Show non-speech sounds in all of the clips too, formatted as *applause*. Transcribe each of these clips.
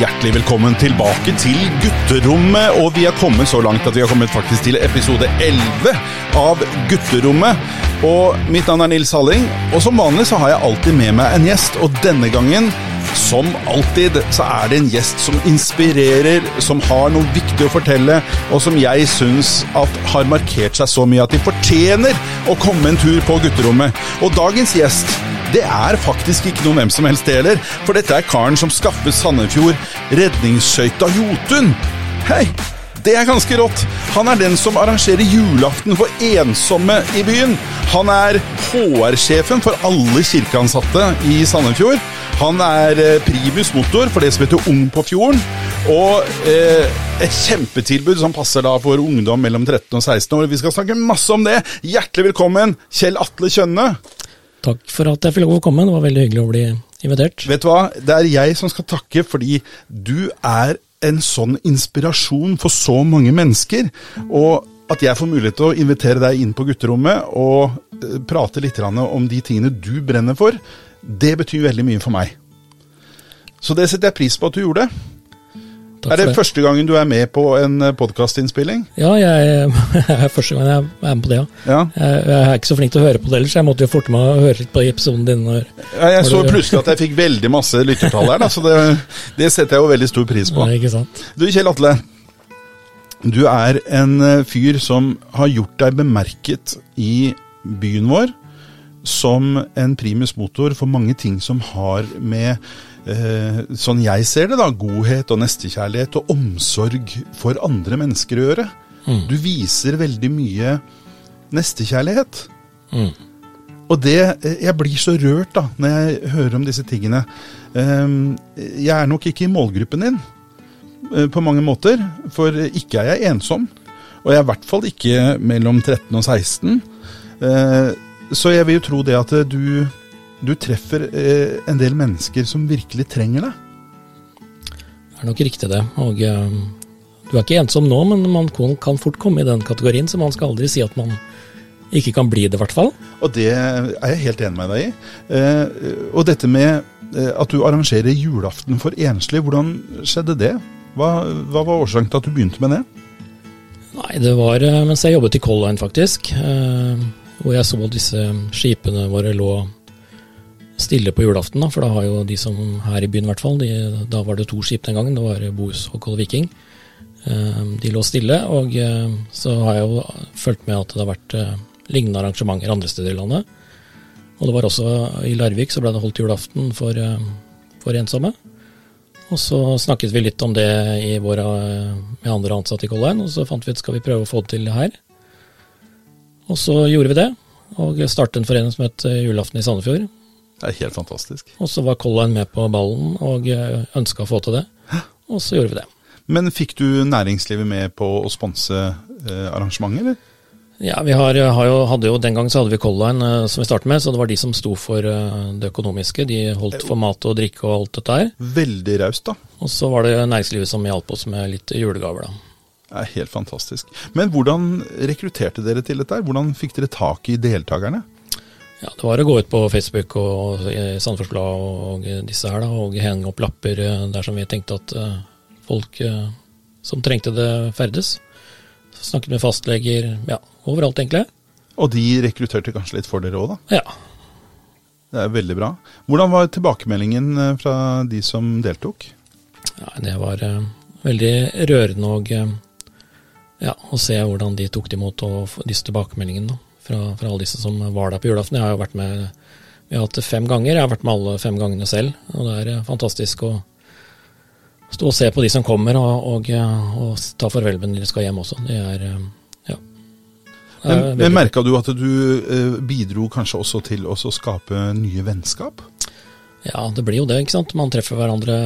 hjertelig velkommen tilbake til gutterommet. Og vi har kommet så langt at vi har kommet faktisk til episode 11 av Gutterommet. Og mitt navn er Nils Halling, og som vanlig så har jeg alltid med meg en gjest. Og denne gangen, som alltid, så er det en gjest som inspirerer, som har noe viktig å fortelle, og som jeg syns har markert seg så mye at de fortjener å komme en tur på gutterommet. Og dagens gjest det er faktisk ikke noen hvem som helst det heller, for dette er karen som skaffet Sandefjord redningsskøyta Jotun. Hei! Det er ganske rått. Han er den som arrangerer julaften for ensomme i byen. Han er HR-sjefen for alle kirkeansatte i Sandefjord. Han er eh, primus motor for det som heter Ung på fjorden. Og eh, et kjempetilbud som passer da for ungdom mellom 13 og 16 år. Vi skal snakke masse om det. Hjertelig velkommen, Kjell Atle Kjønne. Takk for at jeg fikk lov å komme. Det var veldig hyggelig å bli invitert. Vet du hva, det er jeg som skal takke, fordi du er en sånn inspirasjon for så mange mennesker. Og at jeg får mulighet til å invitere deg inn på gutterommet og eh, prate litt om de tingene du brenner for, det betyr veldig mye for meg. Så det setter jeg pris på at du gjorde. Takk er det, det. første gangen du er med på en podkastinnspilling? Ja, jeg, *laughs* jeg er første gang jeg er med på det, ja. Ja. Jeg, jeg er ikke så flink til å høre på det ellers, jeg måtte jo forte meg å høre litt på episoden din. Når, Ja, jeg så du- plutselig at jeg fikk veldig masse lyttertall her, da, så det, det setter jeg jo veldig stor pris på. Ja, ikke sant? Du Kjell Atle, du er en eh, fyr som har gjort deg bemerket i byen vår som en primus motor for mange ting som har med eh, sånn jeg ser det, da, godhet og nestekjærlighet og omsorg for andre mennesker å gjøre. Mm. Du viser veldig mye nestekjærlighet. Mm. Og det, eh, Jeg blir så rørt da, når jeg hører om disse tingene. Ehm, Jeg er nok ikke i målgruppen din eh, på mange måter, for ikke er jeg ensom. Og jeg er i hvert fall ikke mellom 13 og 16. Eh, Så jeg vil jo tro det at du, du treffer eh, en del mennesker som virkelig trenger deg. Det er nok riktig, det. Og eh, du er ikke ensom nå, men man kan kan fort komme i den kategorien, så man skal aldri si at man ikke kan bli det, i hvert fall. Og det er jeg helt enig med deg i. Eh, Og dette med eh, at du arrangerer julaften for enslige, hvordan skjedde det? Hva, hva var årsaken til at du begynte med det? Nei, det var eh, mens jeg jobbet i Color Line, faktisk. eh, Hvor jeg så at disse skipene våre lå stille på julaften. da, For da har jo de som her i byen, i hvert fall, de, da var det to skip den gangen. Det var Bohus og Color Viking. Eh, De lå stille, og eh, så har jeg jo fulgt med at det har vært eh, lignende arrangementer andre steder i landet. Og det var også i Larvik så ble det holdt julaften for, for ensomme. Og så snakket vi litt om det i våre, med andre ansatte i Color og så fant vi ut skal vi prøve å få det til her. Og så gjorde vi det, og startet en forening som het eh, Julaften i Sandefjord. Det er helt fantastisk. Og så var Color med på ballen og ønska å få til det, og så gjorde vi det. Men fikk du næringslivet med på å sponse eh, arrangementet, eller? Ja, vi har, har jo, hadde jo Den gang så hadde vi Color Line eh, som vi startet med, så det var de som sto for eh, det økonomiske. De holdt for mat og drikke og alt dette her. Veldig raust, da. Og så var det næringslivet som hjalp oss med litt julegaver, da. Det er helt fantastisk. Men hvordan rekrutterte dere til dette? Hvordan fikk dere tak i deltakerne? Ja, Det var å gå ut på Facebook og i Sandefjords Blad og disse her, da, og henge opp lapper dersom der vi tenkte at eh, folk eh, som trengte det, ferdes. Så snakket med fastleger, ja, overalt egentlig. Og de rekrutterte kanskje litt for dere òg, da. Ja. Det er veldig bra. Hvordan var tilbakemeldingen eh, fra de som deltok? ja det var eh, veldig rørende og, eh, ja, og se hvordan de tok det imot og disse tilbakemeldingene da, fra, fra alle disse som var der på julaften. Jeg har jo vært med vi har hatt det fem ganger. Jeg har vært med alle fem gangene selv. Og det er eh, fantastisk å stå og se på de som kommer, og, og, eh, og ta farvel med de skal hjem også. Det er eh, ja. Det er Men, men Merka du at du bidro kanskje også til å skape nye vennskap? Ja, det blir jo det, ikke sant. Man treffer hverandre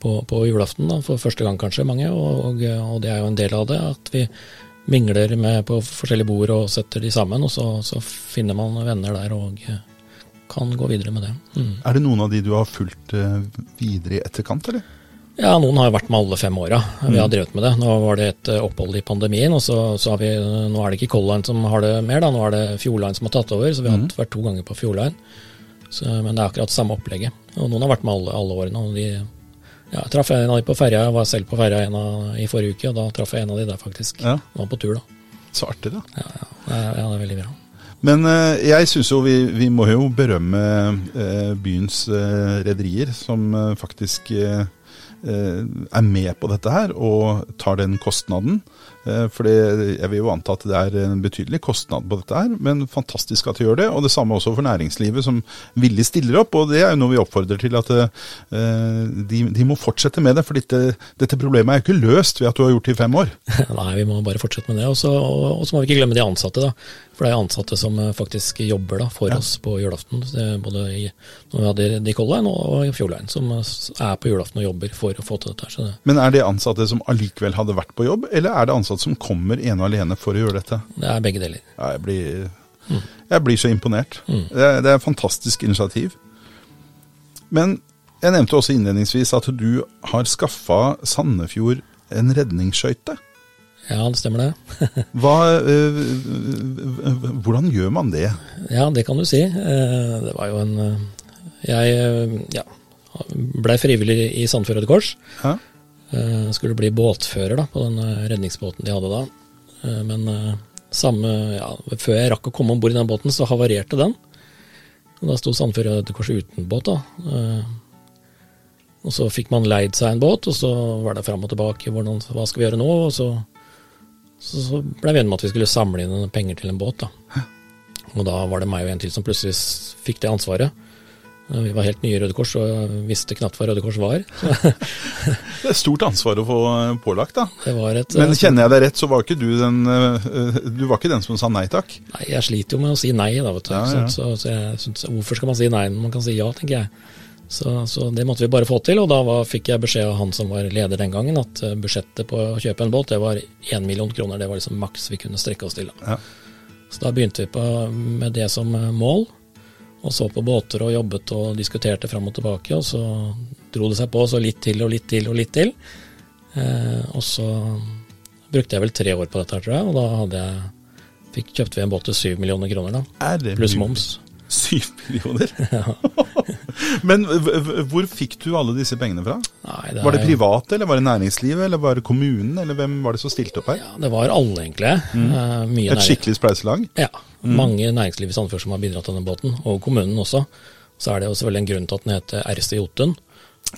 på, på julaften da, for første gang kanskje, mange. Og, og, det er jo en del av det, at vi mingler med på forskjellige bord og setter de sammen. Og så, så finner man venner der og eh, kan gå videre med det. Mm. Er det noen av de du har fulgt eh, videre i etterkant, eller? Ja, noen har jo vært med alle fem åra. Vi har drevet med det. Nå var det et eh, opphold i pandemien, og så, så har vi, nå er det ikke Color Line som har det mer, da. Nå er det Fjord Line som har tatt over, så vi har mm. vært to ganger på Fjord Line. Så, men det er akkurat samme opplegget. Og noen har vært med alle, alle årene, og de Ja, jeg traff en av de på ferja. Jeg var selv på ferja i forrige uke, og da traff jeg en av de der, faktisk. Ja. Var på tur, da. Så artig, da. Ja, ja, ja, det er veldig bra. Men eh, jeg syns jo vi, vi må jo berømme eh, byens eh, rederier, som faktisk er med på dette her og tar den kostnaden. Eh, For jeg vil jo anta at det er en betydelig kostnad på dette her, men fantastisk at de gjør det. Og det samme også for næringslivet, som villig stiller opp. Og det er jo noe vi oppfordrer til at eh, de, de må fortsette med det. For dette, dette problemet er jo ikke løst ved at du har gjort det i fem år. *laughs* Nei, vi må bare fortsette med det. Og så og, og så må vi ikke glemme de ansatte, da. For det er ansatte som eh, faktisk jobber da, for Ja. oss på julaften. Både i, når vi hadde Color Line og i Fjord som er på julaften og jobber for å få til dette. det, Men er det ansatte som allikevel hadde vært på jobb, eller er det ansatte som kommer ene og alene for å gjøre dette? det er begge deler. Ja, jeg blir, jeg blir så imponert. Det, er, det er et fantastisk initiativ. Men jeg nevnte også innledningsvis at du har skaffa Sandefjord en redningsskøyte. Ja, det stemmer det. *laughs* Hva, øh, hvordan gjør man det? Ja, det kan du si. Eh, Det var jo en eh, Jeg eh, ja, blei frivillig i Sandefjord Røde Kors. Hæ? Eh, Skulle bli båtfører da, på den eh, redningsbåten de hadde da. Eh, Men samme, ja, før jeg rakk å komme om bord i den båten, så havarerte den. Og da sto Sandefjord Røde uten båt. da. Og så fikk man leid seg en båt, og så var det fram og tilbake. Hvordan, hva skal vi gjøre nå? Og så, så, så ble vi enige om at vi skulle samle inn penger til en båt. da. Og da var det meg og en til som plutselig fikk det ansvaret. Eh, Vi var helt nye i Røde Kors og visste knapt hva Røde Kors var. *laughs* Det er stort ansvar å få øh, pålagt, da. Det var et, Men eh, kjenner jeg deg rett, så var ikke du den øh, Du var ikke den som sa nei takk? Nei, jeg sliter jo med å si nei, da, vet du. Ja, ja. Så, så synes, hvorfor skal man si nei når man kan si ja, tenker jeg. Så, så det måtte vi bare få til, og da var, fikk jeg beskjed av han som var leder den gangen, at eh, budsjettet på å kjøpe en båt, det var én million kroner. Det var liksom maks vi kunne strekke oss til. Da. Ja. Så da begynte vi på, med det som eh, mål, og så på båter og jobbet og diskuterte fram og tilbake, og så dro det seg på så litt til og litt til og litt til. Eh, og så brukte jeg vel tre år på dette, tror jeg, og da hadde jeg, fikk, kjøpte vi en båt til syv millioner kroner, da, pluss moms. Syv millioner? *laughs* *laughs* Men v- v- hvor fikk du alle disse pengene fra? Nei, det Var det private, eller var det næringslivet, eller var det kommunen, eller hvem var det som stilte opp her? Ja, det var alle, egentlig. Mm. mye Et skikkelig spleiselag? Ja. Mange næringsliv i Sandefjord som har bidratt til denne båten, og kommunen også. Så er det jo selvfølgelig en grunn til at den heter RC Jotun.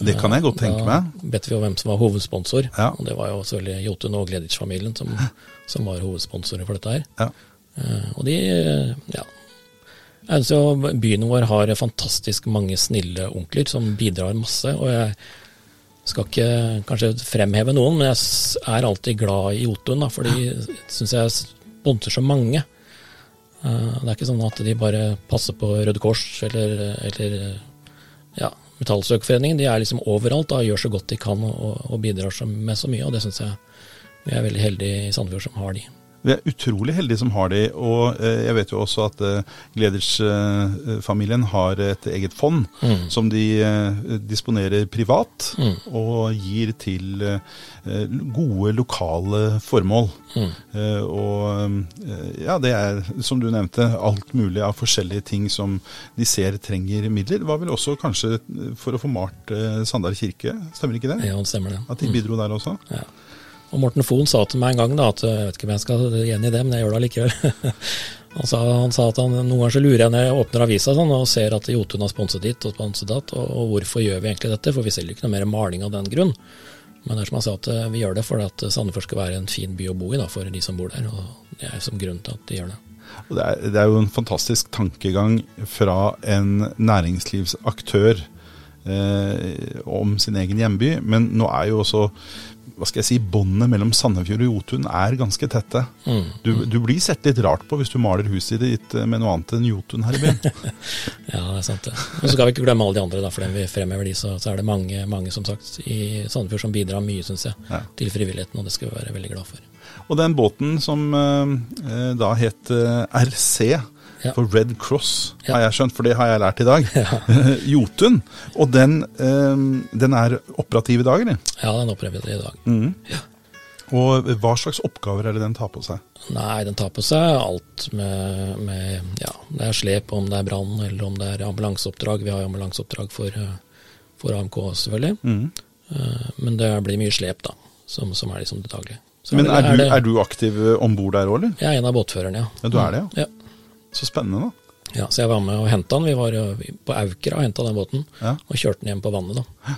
Det kan jeg godt tenke meg. Da vet vi jo hvem som var hovedsponsor, Ja. og det var jo selvfølgelig Jotun og Gleditsch-familien som, *laughs* som var hovedsponsorer for dette her. Ja. Eh, og de, eh, ja Jo byen vår har fantastisk mange snille onkler som bidrar masse, og jeg skal ikke kanskje fremheve noen, men jeg er alltid glad i Jotun, for de syns jeg sponser så mange. Eh, Det er ikke sånn at de bare passer på Røde Kors eller, eller ja, Metallsøkforeningen. De er liksom overalt da, gjør så godt de kan og, og bidrar med så mye, og det syns jeg vi er veldig heldige i Sandefjord som har de. Vi er utrolig heldige som har de, og eh, jeg vet jo også at eh, Gleders-familien har et eget fond Mm. som de eh, disponerer privat, Mm. og gir til gode lokale formål. Mm. Og ja, det er, som du nevnte, alt mulig av forskjellige ting som de ser trenger midler. Det var vel også kanskje for å få malt Sandar kirke, stemmer ikke det? Ja, det stemmer det. At de bidro der også? Ja. Og Morten Fohn sa til meg en gang da, at jeg vet ikke om jeg skal gjengi det, men jeg gjør det allikevel. *laughs* han, sa, han sa at han, noen ganger så lurer jeg når jeg åpner avisa sånn, og ser at Jotun har sponset ditt og sponset datt, og, og hvorfor gjør vi egentlig dette? For vi selger ikke noe mer maling av den grunn. Men det er som han sa, at vi gjør det for at Sandefjord skal være en fin by å bo i da, for de som bor der. og Det er som grunn til at de gjør det. Det, er, det er jo en fantastisk tankegang fra en næringslivsaktør eh, om sin egen hjemby. Men nå er jo også hva skal jeg si, båndene mellom Sandefjord og Jotun er ganske tette. Mm. Du, du blir sett litt rart på hvis du maler huset ditt eh, med noe annet enn Jotun her i byen. *laughs* Ja, det er sant det. Og så skal vi ikke glemme alle de andre, da, for når vi fremhever de, så, så er det mange, mange som sagt i Sandefjord som bidrar mye, syns jeg, Ja. til frivilligheten, og det skal vi være veldig glad for. Og den båten som eh, eh, da het eh, RC, Ja. for Red Cross, Ja. har jeg skjønt, for det har jeg lært i dag. *laughs* Jotun. Og den, eh, den er operativ i dag, eller? Ja, den er operativ i dag. Mhm. Og hva slags oppgaver er det den tar på seg? Nei, den tar på seg alt med, med ja, det er slep, om det er brann eller om det er ambulanseoppdrag. Vi har jo ambulanseoppdrag for, eh, for AMK selvfølgelig. Mhm. Eh, men det blir mye slep, da, som, som er liksom det daglige. Men er du, det- er du aktiv om bord der òg, eller? Jeg er en av båtførerne, ja. Ja, du er det, ja. ja. Så spennende, da. Ja, Så jeg var med og henta den. Vi var på Aukra og henta den båten, Ja. og kjørte den hjem på vannet, da.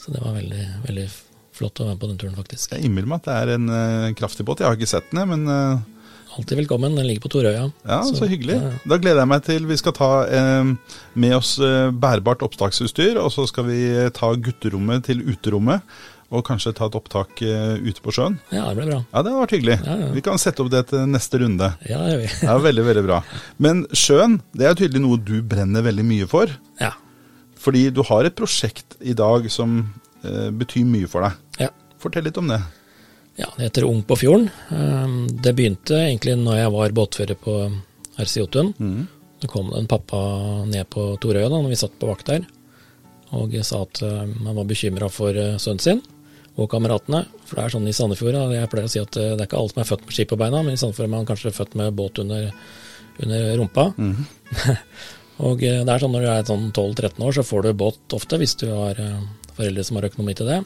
Så det var veldig, veldig flott å være med på den turen, faktisk. Jeg innbiller meg at det er en uh, kraftig båt. Jeg har ikke sett den, jeg, men uh... Alltid velkommen. Den ligger på Torøya. ja, så, hyggelig. ja, ja. Da gleder jeg meg til vi skal ta eh, med oss eh, bærbart opptaksutstyr, og så skal vi eh, ta gutterommet til uterommet. Og kanskje ta et opptak eh, ute på sjøen. Ja, det ble bra. Ja, det hadde vært hyggelig. Ja, ja. Vi kan sette opp det til neste runde. Ja, det gjør vi. det er Veldig, veldig bra. Men sjøen, det er tydelig noe du brenner veldig mye for. Ja. Fordi du har et prosjekt i dag som eh, betyr mye for deg. ja. Fortell litt om det. Ja, det heter Ung på fjorden. Um, Det begynte egentlig når jeg var båtfører på RC Jotun. Det kom det en pappa ned på Torøya da når vi satt på vakt der, og sa at um, han var bekymra for uh, sønnen sin og kameratene. For det er sånn i Sandefjord, jeg pleier å si at uh, det er ikke alle som er født med ski på beina, men i Sandefjord er man kanskje født med båt under, under rumpa. *laughs* og uh, det er sånn når du er sånn 12-13 år, så får du båt ofte hvis du har uh, foreldre som har økonomi til det.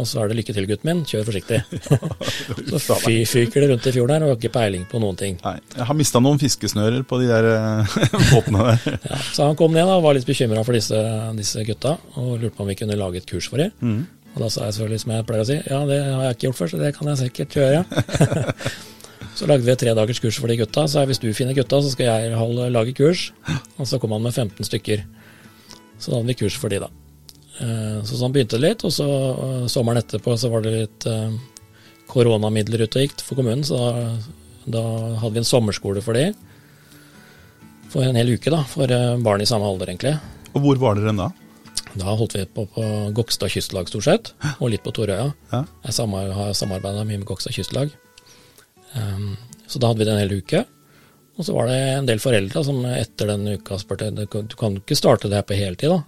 Og så er det lykke til, gutten min, kjør forsiktig. *laughs* *laughs* Så fy, fyker det rundt i fjorden her og har ikke peiling på noen ting. Nei, jeg har mista noen fiskesnører på de der eh, båtene der. Ja, så han kom ned da, og var litt bekymra for disse, disse gutta, og lurte på om vi kunne lage et kurs for dem. Og da sa jeg selvfølgelig, som jeg pleier å si, ja det har jeg ikke gjort før, så det kan jeg sikkert gjøre. *laughs* så lagde vi et tredagers kurs for de gutta. Så hvis du finner gutta, så skal jeg holde, lage kurs. Og så kom han med 15 stykker. Så da hadde vi kurs for de, da. Eh, Så sånn begynte det litt, og så eh, sommeren etterpå så var det litt eh, koronamidler ute og gikk for kommunen, så da, da hadde vi en sommerskole for de. For en hel uke, da, for barn i samme alder, egentlig. Og hvor var dere da? Da holdt vi på på Gokstad kystlag stort sett, og litt på Torøya. Ja. Jeg samar- har samarbeida mye med Gokstad kystlag. Um, så da hadde vi det en hel uke. Og så var det en del foreldre som etter den uka spurte du kan ikke starte det her på heltid, da.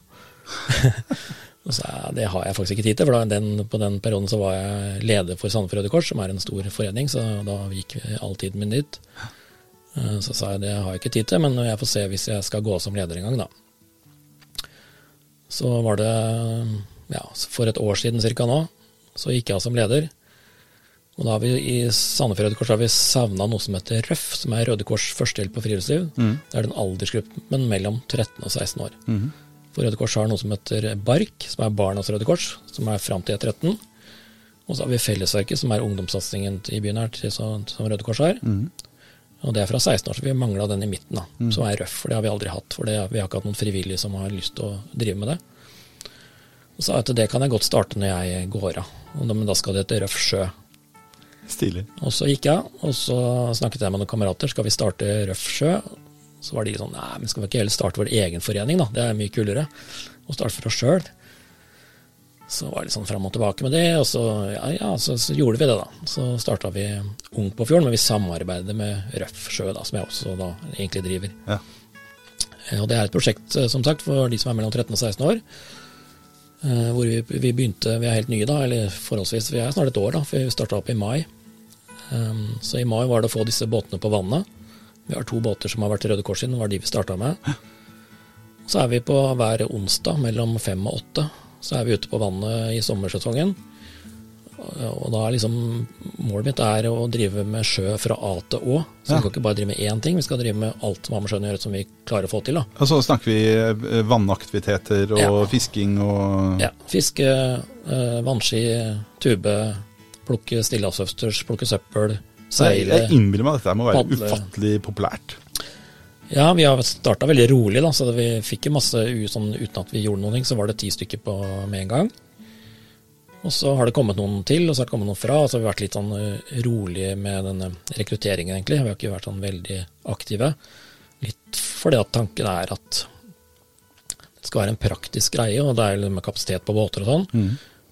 *laughs* og så jeg det har jeg faktisk ikke tid til, for da, den, på den perioden så var jeg leder for Sandefjord Røde Kors, som er en stor forening, så da gikk all tiden min dit. Uh, Så sa jeg det har jeg ikke tid til, men jeg får se hvis jeg skal gå som leder en gang, da. Så var det ja, for et år siden ca. nå, så gikk jeg av som leder. Og da har vi i Sandefjord Røde Kors har vi savna noe som heter Røff, som er Røde Kors førstehjelp på friluftsliv. Det er den aldersgruppen mellom 13 og 16 år. For Røde Kors har noe som heter BARK, som er Barnas Røde Kors, som er fram til 13. Og så har vi Fellesverket, som er ungdomssatsingen i byen her, til, som Røde Kors har. Og det er fra 16 år, så vi mangla den i midten, da, som er røff. For det har vi aldri hatt. For det, vi har ikke hatt noen frivillige som har lyst til å drive med det. Og sa at det kan jeg godt starte når jeg går av, og men da skal det til Røff sjø. Stilig. Og så gikk jeg, og så snakket jeg med noen kamerater. Skal vi starte Røff sjø? Så var de sånn Nei, men skal vi ikke heller starte vår egen forening, da? Det er mye kulere. Å starte for oss sjøl. Så var det litt sånn fram og tilbake med det, og så, ja, ja, så, så gjorde vi det, da. Så starta vi Ung på fjorden, men vi samarbeider med Røff sjø, da, som jeg også da egentlig driver. Ja. Eh, Og det er et prosjekt, eh, som sagt, for de som er mellom 13 og 16 år. eh, Hvor vi, vi begynte, vi er helt nye da, eller forholdsvis, vi er snart et år da, for vi starta opp i mai. Så i mai var det å få disse båtene på vannet. Vi har to båter som har vært Røde Kors siden, det var de vi starta med. Så er vi på hver onsdag mellom fem og åtte. Så er vi ute på vannet i sommersesongen. Og da er liksom Målet mitt er å drive med sjø fra A til Å. Så Ja. vi kan ikke bare drive med én ting, vi skal drive med alt som har med sjøen å gjøre som vi klarer å få til. da. Og så snakker vi eh, vannaktiviteter og Ja. fisking og Ja, Fiske, eh, vannski, tube, plukke stillehavsøsters, plukke søppel, seile. jeg innbiller meg at dette må være Padle. ufattelig populært. Ja, vi har starta veldig rolig, da, så vi fikk jo masse sånn uten at vi gjorde noe, så var det ti stykker på med en gang. Og så har det kommet noen til, og så har det kommet noen fra, og så har vi vært litt sånn eh, rolige med denne rekrutteringen, egentlig. Vi har ikke vært sånn veldig aktive. Litt fordi at tanken er at det skal være en praktisk greie, og det er litt med kapasitet på båter og sånn.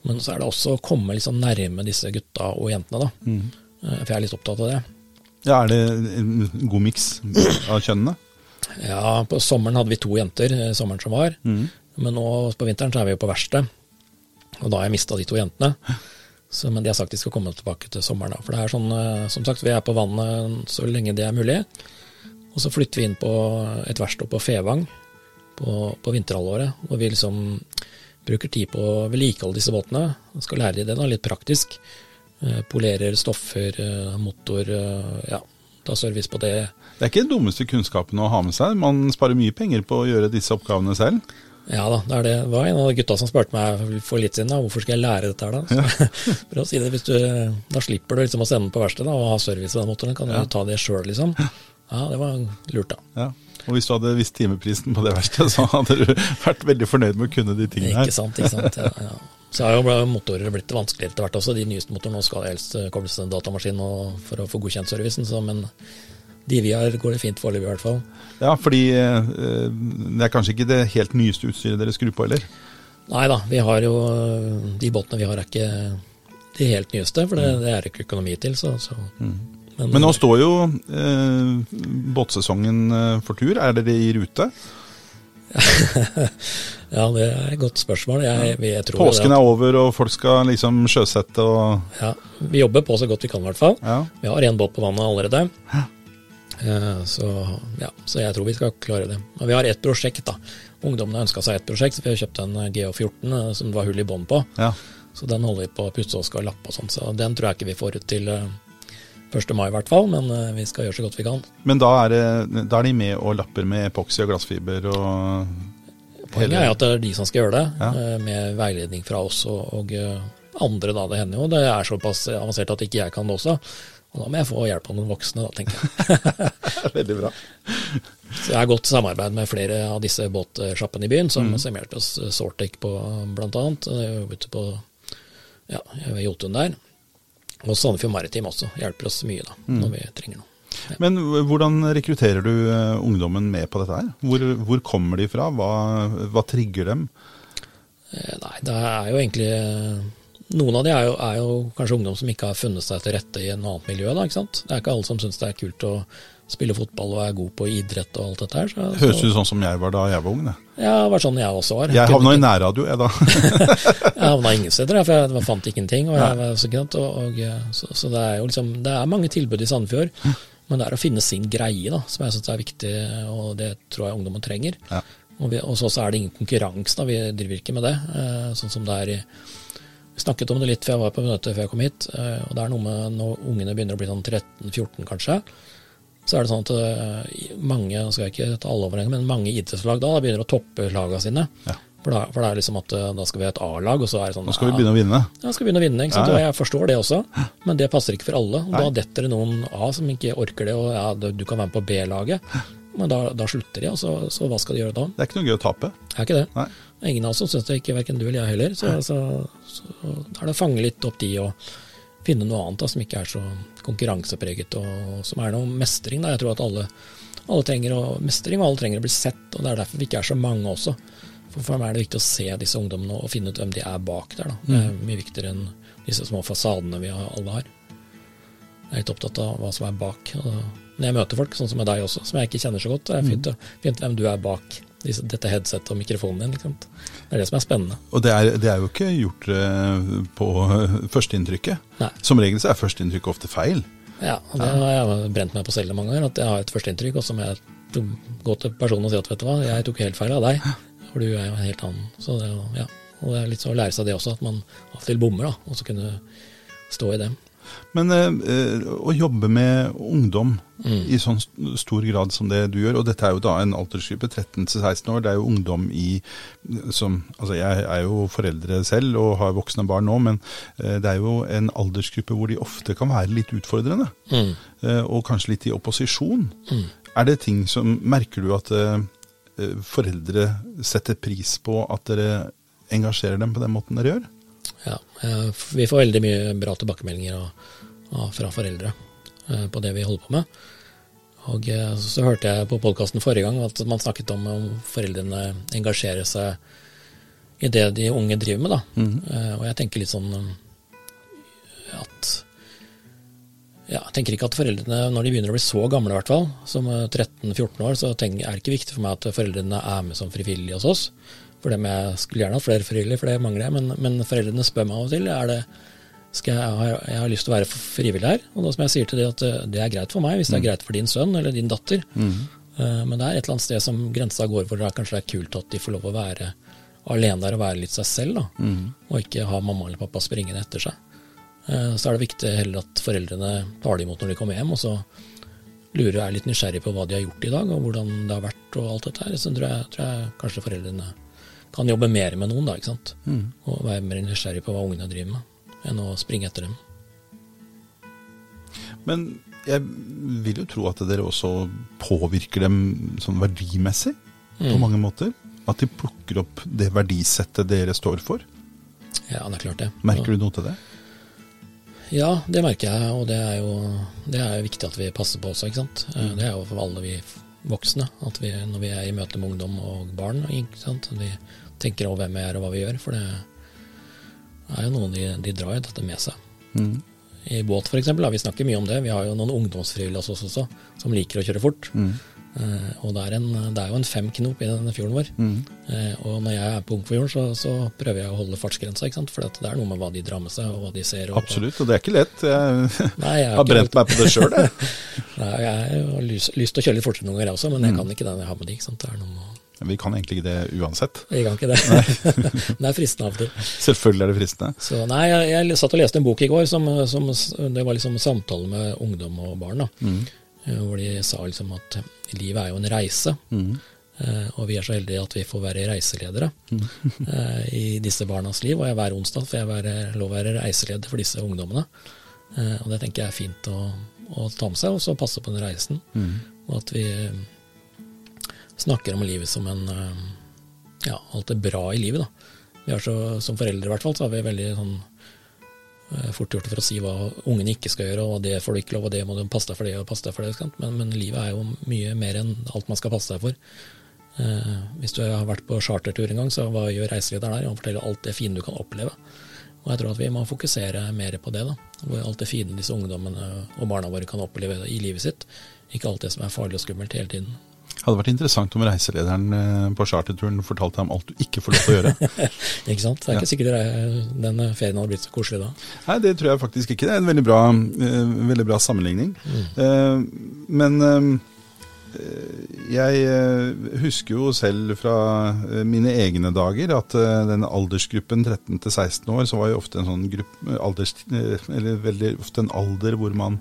Men så er det også å komme liksom nærme disse gutta og jentene, da. Mm. For jeg er litt opptatt av det. Ja, Er det en god miks av kjønnene? Ja, på sommeren hadde vi to jenter, eh, sommeren som var. Men nå på vinteren så er vi jo på verksted, og da har jeg mista de to jentene. Så, men de har sagt de skal komme tilbake til sommeren, da. For det er sånn, eh, som sagt, vi er på vannet så lenge det er mulig. Og så flytter vi inn på et verksted på Fevang på, på vinterhalvåret, hvor vi liksom bruker tid på å vedlikeholde disse båtene. Skal lære de det, da, litt praktisk. Eh, polerer stoffer, motor, ja, ta service på det. Det er ikke den dummeste kunnskapen å ha med seg. Man sparer mye penger på å gjøre disse oppgavene selv. Ja da, det, er det. var en av gutta som spurte meg for litt siden da, hvorfor skal jeg lære dette her da. Så, *laughs* for å si det, hvis du, Da slipper du liksom å sende den på verkstedet og ha service på den motoren. Kan du ta det sjøl, liksom. Ja, det var lurt, da. Ja. Og hvis du hadde visst timeprisen på det verste, så hadde du vært veldig fornøyd med å kunne de tingene her. Ikke sant, ikke sant. Ja, ja. Så har jo motorer blitt vanskeligere etter hvert også. De nyeste motorene skal helst kobles til en datamaskin for å få godkjent servicen, så, men de vi har, går det fint foreløpig i hvert fall. Ja, fordi eh, det er kanskje ikke det helt nyeste utstyret dere skrur på heller. Nei da, vi har jo De båtene vi har er ikke de helt nyeste, for det, Mm. det er ikke økonomi til, så, så. Men, Men nå står jo eh, båtsesongen eh, for tur. Er dere i rute? *laughs* Ja, det er et godt spørsmål. Jeg, jeg Påsken er over, og folk skal liksom sjøsette og Ja, vi jobber på så godt vi kan, i hvert fall. Ja. Vi har én båt på vannet allerede. Eh, Så, ja, så jeg tror vi skal klare det. Og vi har ett prosjekt, da. Ungdommene ønska seg ett prosjekt, så vi har kjøpt en GH14 eh, som det var hull i bånn på. ja. Så den holder vi på å pusse og skal lappe og sånn. Så den tror jeg ikke vi får ut til eh, 1. mai i hvert fall, men eh, vi skal gjøre så godt vi kan. Men da er, det, da er de med og lapper med epoksy og glassfiber og Poenget er at det er de som skal gjøre det, Ja. eh, med veiledning fra oss og, og eh, andre, da. Det hender jo det er såpass avansert at ikke jeg kan det også. Og da må jeg få hjelp av noen voksne, da, tenker jeg. *laughs* Veldig bra. Så jeg har godt samarbeid med flere av disse båtsjappene i byen, som, som hjelper oss. Sortec på er Ute på ja, ved Jotun der. Og Sandefjord Maritim også hjelper oss mye da, når vi trenger noe. Men hvordan rekrutterer du eh, ungdommen med på dette her? Hvor, hvor kommer de fra? Hva, hva trigger dem? Eh, Nei, det er jo egentlig eh, Noen av de er jo, er jo kanskje ungdom som ikke har funnet seg til rette i en annet miljø. da, ikke sant? Det er ikke alle som syns det er kult å spille fotball og er god på idrett og alt dette her. Så, Høres ut sånn som jeg var da jeg var ung. Det. Ja, det var sånn jeg også var. Jeg havna i nærradio, jeg da. *laughs* Jeg havna ingen steder, for jeg fant ingenting. Og jeg, var så, og, så, så det er jo liksom Det er mange tilbud i Sandefjord, men det er å finne sin greie da, som jeg syns er viktig, og det tror jeg ungdommen trenger. Ja. Og vi- og så så er det ingen konkurranse, da, vi driver ikke med det. eh, Sånn som det er i Vi snakket om det litt før jeg var på møte før jeg kom hit, eh, og det er noe med når ungene begynner å bli sånn 13-14 kanskje, så er det sånn at eh, mange, nå skal jeg ikke ta alle over men mange idrettslag da da begynner å toppe lagene sine. Ja. For, da, for det er liksom at eh, da skal vi ha et A-lag, og så er det sånn Nå skal vi begynne å vinne. ja, skal begynne å vinne, ikke sant? Ja, ja. og jeg forstår det også, men det passer ikke for alle. Og Da detter det noen av som ikke orker det, og ja, du kan være med på B-laget, *laughs* men da, da slutter de, og så, så hva skal de gjøre da? Det er ikke noe gøy å tape. Er ikke det? Nei. Ingen av oss syns det, ikke verken du eller jeg heller. Så, så, så er det å fange litt opp de og finne noe annet da, som ikke er så konkurransepreget, og som er noe mestring. Da. Jeg tror at alle, alle trenger å, mestring, og alle trenger å bli sett, og det er derfor vi ikke er så mange også. For for meg er det viktig å se disse ungdommene og finne ut hvem de er bak der. Da. Det er mye viktigere enn disse små fasadene vi alle har. Jeg er litt opptatt av hva som er bak. Når jeg møter folk, sånn som med deg også, som jeg ikke kjenner så godt, det er fint å finne hvem du er bak dette headsetet og mikrofonen din. Liksom. Det er det som er spennende. Og det er, det er jo ikke gjort eh, på eh, førsteinntrykket. Som regel så er førsteinntrykket ofte feil. Ja, og det har jeg brent meg på selv mange ganger, at jeg har et førsteinntrykk, og så må jeg gå til personen og si at vet du hva, jeg tok helt feil av deg, for du er jo en helt annen. Så det, ja. Og det er litt sånn å lære seg det også, at man av og til bommer, da, og så kunne stå i det. Men eh, eh, å jobbe med ungdom Mm. i sånn stor grad som det du gjør, og dette er jo da en aldersgruppe 13-16 år, det er jo ungdom i som Altså jeg er jo foreldre selv og har voksne barn nå, men eh, det er jo en aldersgruppe hvor de ofte kan være litt utfordrende. Mm. eh, Og kanskje litt i opposisjon. Mm. Er det ting som Merker du at eh, eh, foreldre setter pris på at dere engasjerer dem på den måten dere gjør? Ja, eh, vi får veldig mye bra tilbakemeldinger fra foreldre eh, på det vi holder på med. Og eh, så hørte jeg på podkasten forrige gang at man snakket om om foreldrene engasjerer seg i det de unge driver med, da. Eh, Og jeg tenker litt sånn at ja, jeg tenker ikke at foreldrene, når de begynner å bli så gamle i hvert fall, som eh, 13-14 år, så tenker, er det ikke viktig for meg at foreldrene er med som frivillige hos oss. For dem jeg skulle gjerne hatt flere frivillige, for det mangler jeg. Men, men foreldrene spør meg av og til er det, skal jeg, har, jeg har lyst til å være frivillig her. Og da som jeg sier til dem, at eh, det er greit for meg, hvis det er greit for din sønn eller din datter. Eh, Men det er et eller annet sted som grensa går hvor det er, kanskje det er kult at de får lov å være alene der og være litt seg selv, da. Mm. Og ikke ha mamma eller pappa springende etter seg. Eh, Så er det viktig heller at foreldrene tar det imot når de kommer hjem, og så lurer jeg litt nysgjerrig på hva de har gjort i dag, og hvordan det har vært og alt dette her. Så tror jeg, tror jeg kanskje foreldrene kan jobbe mer med noen, da, ikke sant. Mm. Og være mer nysgjerrig på hva ungene driver med, enn å springe etter dem. Men jeg vil jo tro at dere også påvirker dem sånn verdimessig på Mm. mange måter. At de plukker opp det verdisettet dere står for. Ja, det er klart det. Merker du noe til det? Ja, det merker jeg, og det er jo det er jo viktig at vi passer på også, ikke sant. Mm. Det er jo for alle vi voksne, at vi når vi er i møte med ungdom og barn, ikke sant. At vi tenker over hvem jeg er og hva vi gjør, for det er jo noen de, de drar jo dette med seg. Mm. I båt f.eks. Vi snakker mye om det. Vi har jo noen ungdomsfrivillige hos oss også, som liker å kjøre fort. Mm. Eh, og det er, en, det er jo en femknop i denne fjorden vår. Mm. Eh, og når jeg er på Ungfjorden, så, så prøver jeg å holde fartsgrensa, ikke sant. For det er noe med hva de drar med seg, og hva de ser. Og, Absolutt, og det er ikke lett. Jeg Nei, jeg har brent meg på det sjøl, jeg. *laughs* Nei, jeg har lyst, lyst til å kjøre litt fortere noen ganger, jeg også, Mm. men jeg kan ikke det når jeg har med de. ikke sant? Det er noe med Vi kan egentlig ikke det uansett. Vi kan ikke det. *laughs* det er fristende av og til. Selvfølgelig er det fristende. Så nei, jeg, jeg satt og leste en bok i går, som, som det var liksom samtale med ungdom og barn, da. Mm. Eh, Hvor de sa liksom at livet er jo en reise. Mm. Eh, Og vi er så heldige at vi får være reiseledere Mm. *laughs* eh, i disse barnas liv. Og jeg hver onsdag får jeg være, lov å være reiseleder for disse ungdommene. Og det tenker jeg er fint å, å ta med seg, og så passe på den reisen. Mm. Og at vi snakker om livet som en eh, Ja, alt er bra i livet, da. Så, Som foreldre, i hvert fall, så har vi veldig sånn eh, fort gjort for å si hva ungene ikke skal gjøre, og det får du ikke lov, og det må du passe deg for det, og passe deg for det. Men, men livet er jo mye mer enn alt man skal passe seg for. Eh, hvis du har vært på chartertur en gang, så hva gjør reiselederen der? Han forteller alt det fine du kan oppleve. Og jeg tror at vi må fokusere mer på det. da, Alt det fine disse ungdommene og barna våre kan oppleve i livet sitt. Ikke alt det som er farlig og skummelt hele tiden. Hadde vært interessant om reiselederen eh, på charterturen fortalte deg om alt du ikke får lov til å gjøre. *laughs* Ikke sant? Det er ikke sikkert det- den ferien hadde blitt så koselig da. Nei, det tror jeg faktisk ikke. Det er en veldig bra, eh, veldig bra sammenligning. Eh, men eh, jeg eh, husker jo selv fra eh, mine egne dager at eh, denne aldersgruppen 13 til 16 år, så var jo ofte en sånn gruppe, alders, eh, eller veldig ofte en alder hvor man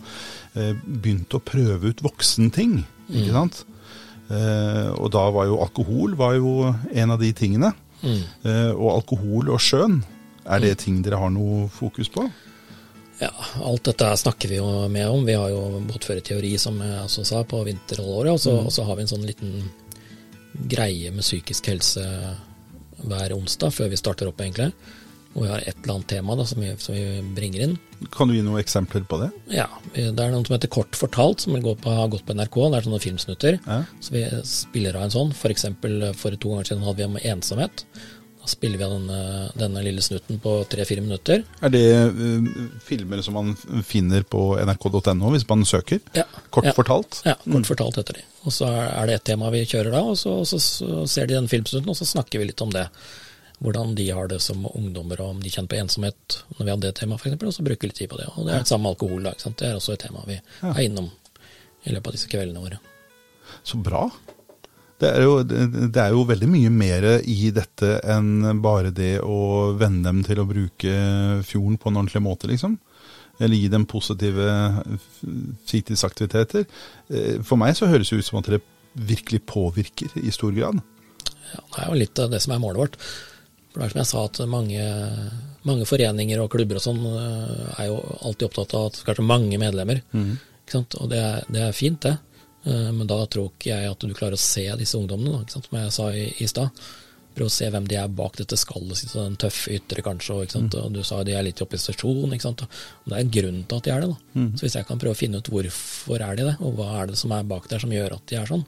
eh, begynte å prøve ut voksenting, ikke sant? Eh, og da var jo alkohol var jo en av de tingene. Mm. Eh, og alkohol og sjøen, er det ting dere har noe fokus på? Ja, alt dette snakker vi jo med om. Vi har jo båtførerteori, som jeg også sa, på vinterhalvåret. Og, mm. og så har vi en sånn liten greie med psykisk helse hver onsdag før vi starter opp, egentlig. Og vi har et eller annet tema da, som, vi, som vi bringer inn. Kan du gi noen eksempler på det? Ja, Det er noen som heter Kort fortalt, som går på, har gått på NRK. Det er sånne filmsnutter. Ja. Så vi spiller av en sånn. For eksempel for to ganger siden hadde vi om ensomhet. Da spiller vi av denne, denne lille snutten på tre-fire minutter. Er det uh, filmer som man finner på nrk.no hvis man søker? Ja. Kort ja. fortalt? Ja, kort fortalt heter de. Og så er det et tema vi kjører da, og så, så, så ser de den filmsnutten, og så snakker vi litt om det. Hvordan de har det som ungdommer, og om de kjenner på ensomhet når vi hadde det temaet, f.eks., og så bruker vi litt tid på det. Og det er det samme med alkohol, da, ikke sant? det er også et tema vi er innom i løpet av disse kveldene våre. Så bra. Det er, jo, det det er jo veldig mye mer i dette enn bare det å venne dem til å bruke fjorden på en ordentlig måte, liksom. Eller gi dem positive fritidsaktiviteter. Eh, For meg så høres det ut som at det virkelig påvirker i stor grad. Ja, det er jo litt av det som er målet vårt. For det er som jeg sa, at mange, mange foreninger og klubber og sånn eh, er jo alltid opptatt av at kanskje mange medlemmer. Ikke sant? Og det er, det er fint, det. Eh, Men da tror ikke jeg at du klarer å se disse ungdommene, da, ikke sant? som jeg sa i, i stad. Prøv å se hvem de er bak dette skallet sitt, den tøffe ytre kanskje. Og, ikke sant? og du sa de er litt i opposisjon. Ikke sant? Og det er en grunn til at de er det. da. Så hvis jeg kan prøve å finne ut hvorfor er de det, og hva er det som er bak der som gjør at de er sånn,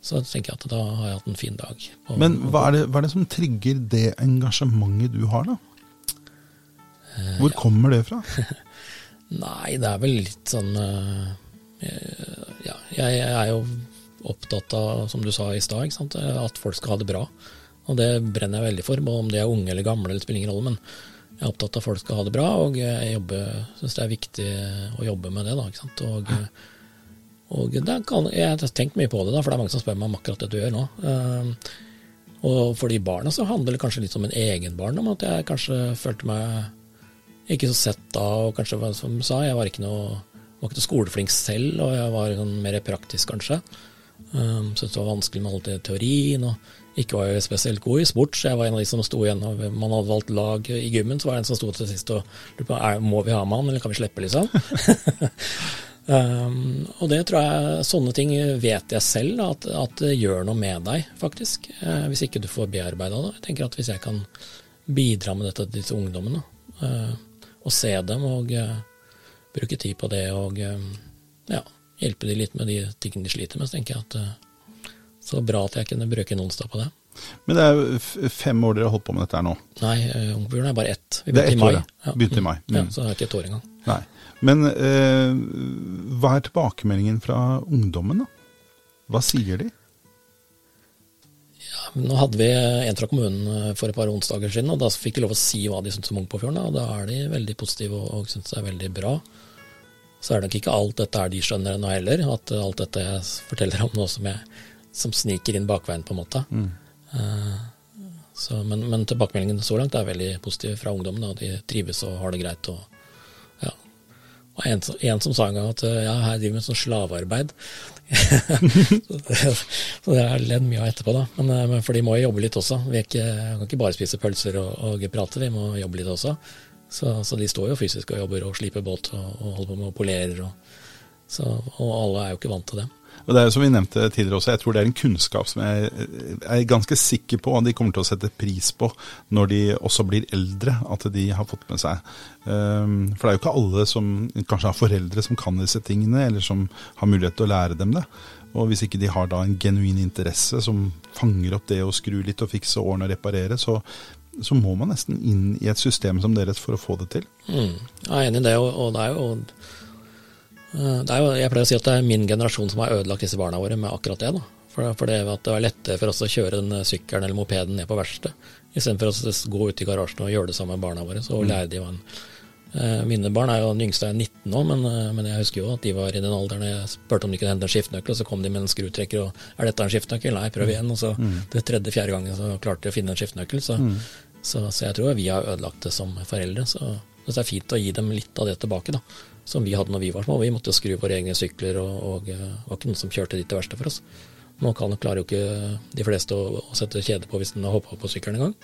så tenker jeg at da har jeg hatt en fin dag. Men hva er, det, hva er det som trigger det engasjementet du har, da? Hvor kommer det fra? *laughs* Nei, det er vel litt sånn eh, eh, Ja, jeg, jeg er jo opptatt av, som du sa i stad, eh, at folk skal ha det bra. Og det brenner jeg veldig for, om de er unge eller gamle, eller spiller ingen rolle. Men jeg er opptatt av at folk skal ha det bra, og jeg syns det er viktig å jobbe med det. da, ikke sant, og... eh, og kan, jeg har tenkt mye på det, da, for det er mange som spør meg om akkurat det du gjør nå. Eh, Og for de barna så handler det kanskje litt om en egen barn, om at jeg kanskje følte meg ikke så sett da, og kanskje, som du sa, jeg var ikke noe, var ikke noe skoleflink selv, og jeg var sånn mer praktisk, kanskje. Um, Syntes det var vanskelig med alt det teorien, og ikke var jeg spesielt god i sport, så jeg var en av de som sto igjen. og Man hadde valgt lag i gymmen, så var det en som sto til sist og lurte på må vi ha med han, eller kan vi slippe, liksom. *laughs* Um, og det tror jeg, sånne ting vet jeg selv, da, at, at, det gjør noe med deg, faktisk. Uh, hvis ikke du får bearbeida det. Jeg tenker at hvis jeg kan bidra med dette til disse ungdommene, uh, og se dem og uh, bruke tid på det og ja, hjelpe dem litt med de tingene de sliter med, så tenker jeg at så bra at jeg kunne bruke en onsdag på det. Men det er fem år dere har holdt på med dette her nå? Nei, Ungpuren er bare ett. Vi begynte i mai. Ja. Begynte i mai. Mm. Ja, så er det ikke et år engang. Nei. Men eh, hva er tilbakemeldingen fra ungdommen, da? Hva sier de? Ja, nå hadde vi en fra kommunen eh, for et par onsdager siden, og da fikk de lov å si hva de syntes om Ungpåfjorden. Og da er de veldig positive og, og syns det er veldig bra. Så er det nok ikke alt dette er de skjønner ennå heller. At alt dette jeg forteller om nå som, jeg, som sniker inn bakveien, på en måte. Mm. Uh, så, men, men, tilbakemeldingen så langt er veldig positiv fra ungdommen. Og De trives og har det greit. og og en, en, som sa en gang at ja, her driver vi med sånn slavearbeid. *laughs* så, det, så det har ledd mye av etterpå, da. Men, eh, men, for de må jo jobbe litt også. Vi ikke, kan ikke bare spise pølser og, og, prate, vi må jobbe litt også. Så, så, de står jo fysisk og jobber og sliper båt og, og holder på med å polere. Og, så, og alle er jo ikke vant til det. Og det er jo som vi nevnte tidligere også, jeg tror det er en kunnskap som jeg er ganske sikker på at de kommer til å sette pris på når de også blir eldre, at de har fått med seg. Ehm, for det er jo ikke alle som kanskje har foreldre som kan disse tingene, eller som har mulighet til å lære dem det. Og hvis ikke de har da en genuin interesse som fanger opp det å skru litt og fikse, årene og reparere, så, så må man nesten inn i et system som deres for å få det til. Mm. Jeg er enig i det, og det er jo Eh, jo, jeg pleier å si at det er min generasjon som har ødelagt disse barna våre med akkurat det. For, for det, at det var lettere for oss å kjøre den sykkelen eller mopeden ned på verkstedet, istedenfor å gå ut i garasjen og gjøre det sammen med barna våre. Så mm. lære de hva en eh, Mine barn er jo den yngste er 19 nå, men, eh, men, jeg husker jo at de var i den alderen jeg spurte om de kunne hente en skiftenøkkel, og så kom de med en skrutrekker og 'Er dette en skiftenøkkel?' Nei, prøv igjen. Og så mm. det tredje-fjerde gangen så klarte de å finne en skiftenøkkel. Så, mm. så, så, jeg tror vi har ødelagt det som foreldre. Så det er fint å gi dem litt av det tilbake, da som vi hadde når vi var små. Vi måtte skru våre egne sykler, og, og det eh, var ikke noen som kjørte dit til verste for oss. Nå kan, klarer jo ikke de fleste å, å sette kjede på hvis den har hoppa på sykkelen en gang.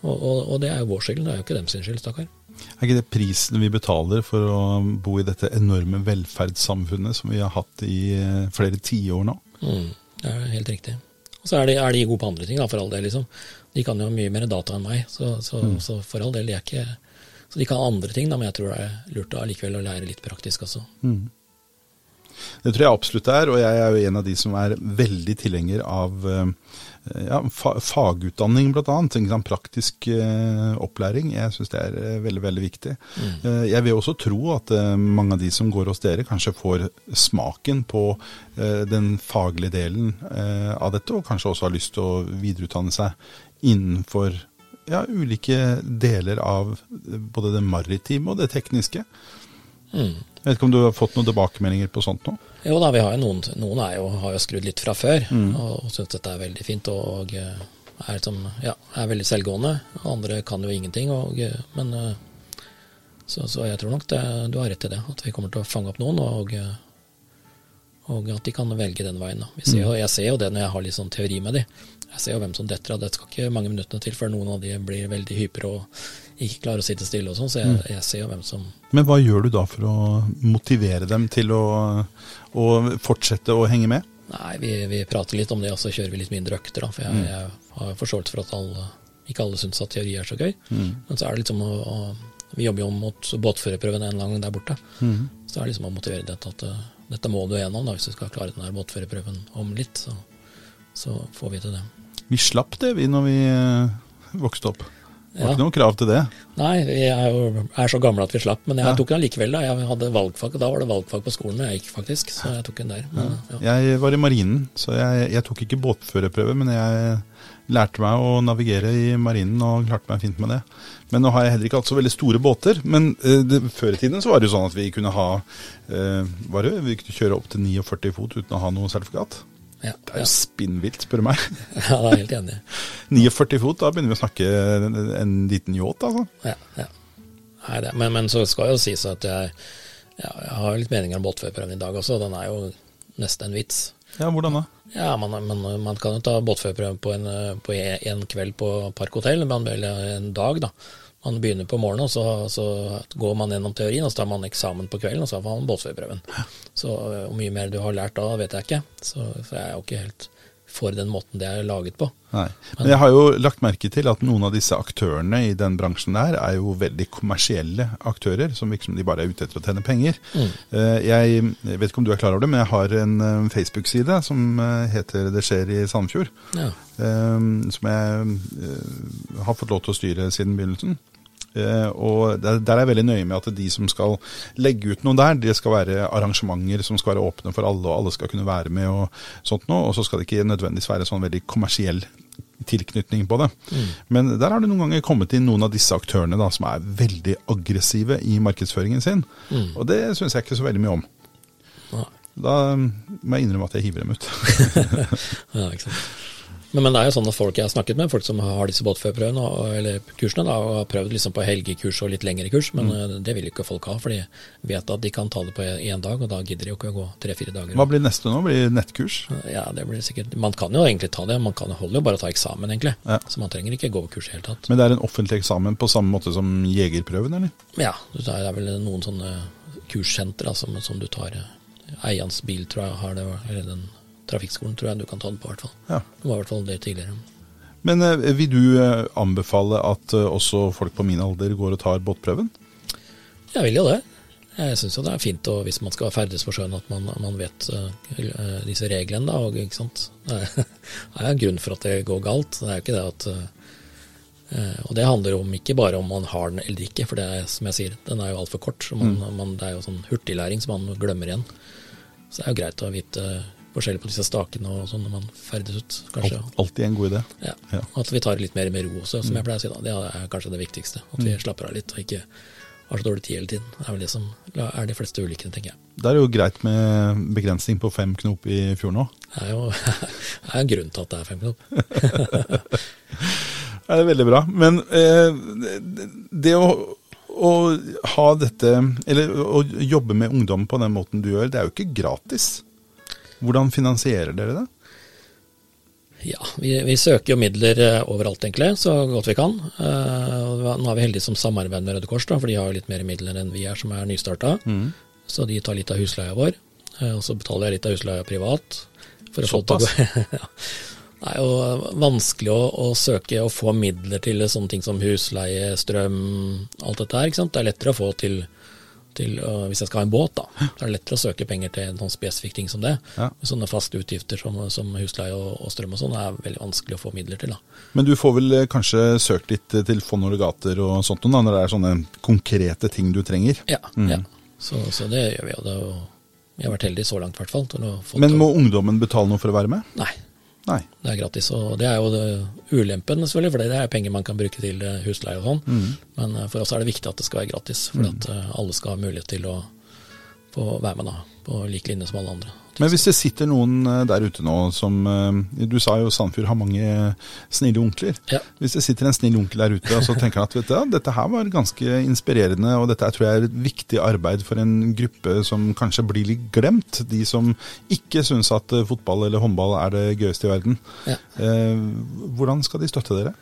Og, og, og, det er jo vår skyld, det er jo ikke dem sin skyld, stakkar. Er ikke det prisen vi betaler for å bo i dette enorme velferdssamfunnet som vi har hatt i eh, flere tiår nå? Mm, det er helt riktig. Og så er de, er de, gode på andre ting, da, for all del. liksom. De kan jo mye mer data enn meg, så, så, mm. så for all del, de er ikke så de kan andre ting, da, men jeg tror det er lurt allikevel å lære litt praktisk også. Mm. Det tror jeg absolutt det er, og jeg er jo en av de som er veldig tilhenger av ja, fa fagutdanning bl.a. Praktisk uh, opplæring. Jeg syns det er uh, veldig veldig viktig. Mm. Uh, jeg vil også tro at mange av de som går hos dere, kanskje får smaken på den faglige delen av dette, og kanskje også har lyst til å videreutdanne seg innenfor ja, ulike deler av både det maritime og det tekniske. Mm. Jeg vet ikke om du har fått noen tilbakemeldinger på sånt nå? Jo da, vi har jo noen, noen jo, har jo skrudd litt fra før mm. og syns dette er veldig fint. og er, som, ja, er veldig selvgående. Andre kan jo ingenting. Og, men, så, så, jeg tror nok det, du har rett i det, at vi kommer til å fange opp noen. og og at de kan velge den veien. Ser jo, jeg ser jo det når jeg har litt sånn teori med de. Jeg ser jo hvem som detter av. Det skal ikke mange minuttene til før noen av de blir veldig hypre og ikke klarer å sitte stille og sånn. Så jeg, mm. jeg, ser jo hvem som Men hva gjør du da for å motivere dem til å, å fortsette å henge med? Nei, vi, vi, prater litt om det, og så kjører vi litt mindre økter. da, For jeg, mm. jeg har forståelse for at alle, ikke alle syns at teori er så gøy. Mm. Men så er det liksom å, å Vi jobber jo mot båtførerprøven en gang der borte. Mm. Så er liksom å motivere dette at uh, dette må du gjennom da, hvis du skal klare den båtførerprøven om litt. Så, så får vi til det. Vi slapp det, vi, når vi uh, vokste opp. Det var ja. ikke noe krav til det. Nei, vi er jo er så gamle at vi slapp. Men jeg ja. tok den likevel. da. Jeg hadde valgfag, og da var det valgfag på skolen jeg gikk, faktisk. Så jeg tok den der. Men, ja. Jeg var i marinen, så jeg, jeg tok ikke båtførerprøve, men jeg lærte meg å navigere i marinen og klarte meg fint med det. Men nå har jeg heller ikke hatt så veldig store båter. Men uh, det, før i tiden så var det jo sånn at vi kunne ha uh, var det, Vi kunne kjøre opp til 49 fot uten å ha noe sertifikat. Ja, Det er ja. jo spinnvilt, spør du meg. *laughs* ja, da er helt enig. *laughs* 49 fot, da begynner vi å snakke en, en liten yacht, altså. Ja, ja. Nei, det, men, men så skal jo sies at jeg, ja, jeg har litt meninger om båtførerprøven i dag også. Den er jo nesten en vits. Ja, hvordan da? Ja, man, man, man kan jo ta båtførerprøven på en, på en kveld på Park hotell, men vel en dag, da. Man begynner på morgenen, og så, så går man gjennom teorien, og så tar man eksamen på kvelden, og så får man båtførerprøven. Så øh, hvor mye mer du har lært da, vet jeg ikke. Så, så jeg er jo ikke helt for den måten det er laget på. Nei. Men jeg har jo lagt merke til at noen av disse aktørene i den bransjen der er jo veldig kommersielle aktører, som virker som de bare er ute etter å tjene penger. Mm. Jeg vet ikke om du er klar over det, men jeg har en eh, Facebook-side som eh, heter Det skjer i Sandefjord. Ja. eh, Som jeg eh, har fått lov til å styre siden begynnelsen. Eh, og der, er jeg veldig nøye med at de som skal legge ut noe der, det skal være arrangementer som skal være åpne for alle, og alle skal kunne være med og sånt noe. Og så skal det ikke nødvendigvis være sånn veldig kommersiell tilknytning på det. Men der har det noen ganger kommet inn noen av disse aktørene da, som er veldig aggressive i markedsføringen sin. Og det syns jeg ikke så veldig mye om. Da må jeg innrømme at jeg hiver dem ut. *laughs* Ja, ikke sant. Men, men det er jo sånne folk jeg har snakket med, folk som har disse båtførerprøvene, eller kursene, da, og har prøvd liksom på helgekurs og litt lengre kurs, men mm. det vil jo ikke folk ha, for de vet at de kan ta det på én dag, og da gidder de jo ikke å gå tre-fire dager. Hva blir neste nå? Blir det nettkurs? Ja, det blir sikkert Man kan jo egentlig ta det, man kan holde jo bare å ta eksamen, egentlig. Ja. Så man trenger ikke gå kurs i det hele tatt. Men det er en offentlig eksamen på samme måte som jegerprøven, eller? Ja, det er vel noen sånne kurssentre altså, som, som du tar. eh, Eians bil, tror jeg, har det, eller den trafikkskolen, tror jeg du kan ta det på, i hvert fall. Ja. Det var i hvert fall det tidligere. Men eh, vil du eh, anbefale at eh, også folk på min alder går og tar båtprøven? Jeg vil jo det. Jeg syns jo det er fint og hvis man skal ferdes på sjøen at man, man vet uh, disse reglene, da. Og, ikke sant? *laughs* Det er, en grunn for at det går galt. Det er jo ikke det at uh, Og det handler om ikke bare om man har den eller ikke, for det er som jeg sier, den er jo altfor kort. Så man, man, det er jo sånn hurtiglæring som man glemmer igjen. Så det er jo greit å vite forskjellig på disse stakene og sånn når man ferdes ut, kanskje. Alltid en god idé. Ja. Ja. At vi tar det litt mer med ro også, som jeg pleier å si. da. Det er kanskje det viktigste. At vi slapper av litt og ikke har så dårlig tid hele tiden. Det er vel det som er de fleste ulykkene, tenker jeg. Det er jo greit med begrensning på fem knop i fjorden òg. Det er jo *laughs* det er en grunn til at det er fem knop. *laughs* *laughs* Det er veldig bra. Men eh, det å, å ha dette Eller å jobbe med ungdom på den måten du gjør, det er jo ikke gratis. Hvordan finansierer dere det? Ja, vi, vi søker jo midler eh, overalt, egentlig, så godt vi kan. Uh, Nå er vi heldige som samarbeider med Røde Kors, da, for de har jo litt mer midler enn vi er som er nystarta. Så de tar litt av husleia vår. Uh, Og så betaler jeg litt av husleia privat. *laughs* Ja. Det er jo vanskelig å, å søke og få midler til sånne ting som husleie, strøm, alt dette her. ikke sant? Det er lettere å få til, til uh, hvis jeg skal ha en båt, da. Så er det lettere å søke penger til noen spesifikke spesifikk ting som det. Ja. Sånne faste utgifter som, som husleie og, og strøm og sånn er veldig vanskelig å få midler til. da. Men du får vel eh, kanskje søkt litt eh, til fond og legater og sånt da, når det er sånne konkrete ting du trenger? Ja, ja. Så, så det gjør vi, og det er jo vi har vært heldige så langt, i hvert fall. Men må ungdommen betale noe for å være med? Nei, Nei. det er gratis. Og det er jo det ulempen, selvfølgelig, for det er penger man kan bruke til eh, husleie og sånn. Men eh, for oss er det viktig at det skal være gratis, for at eh, alle skal ha mulighet til å få være med da, på lik linje som alle andre. Men hvis det sitter noen eh, der ute nå som eh, Du sa jo Sandfjord har mange snille onkler. Ja. Hvis det sitter en snill onkel der ute og så tenker han at vet du, dette her var ganske inspirerende, og dette tror jeg er et viktig arbeid for en gruppe som kanskje blir litt glemt. De som ikke syns at eh, fotball eller håndball er det gøyeste i verden. Ja. Eh, hvordan skal de støtte dere?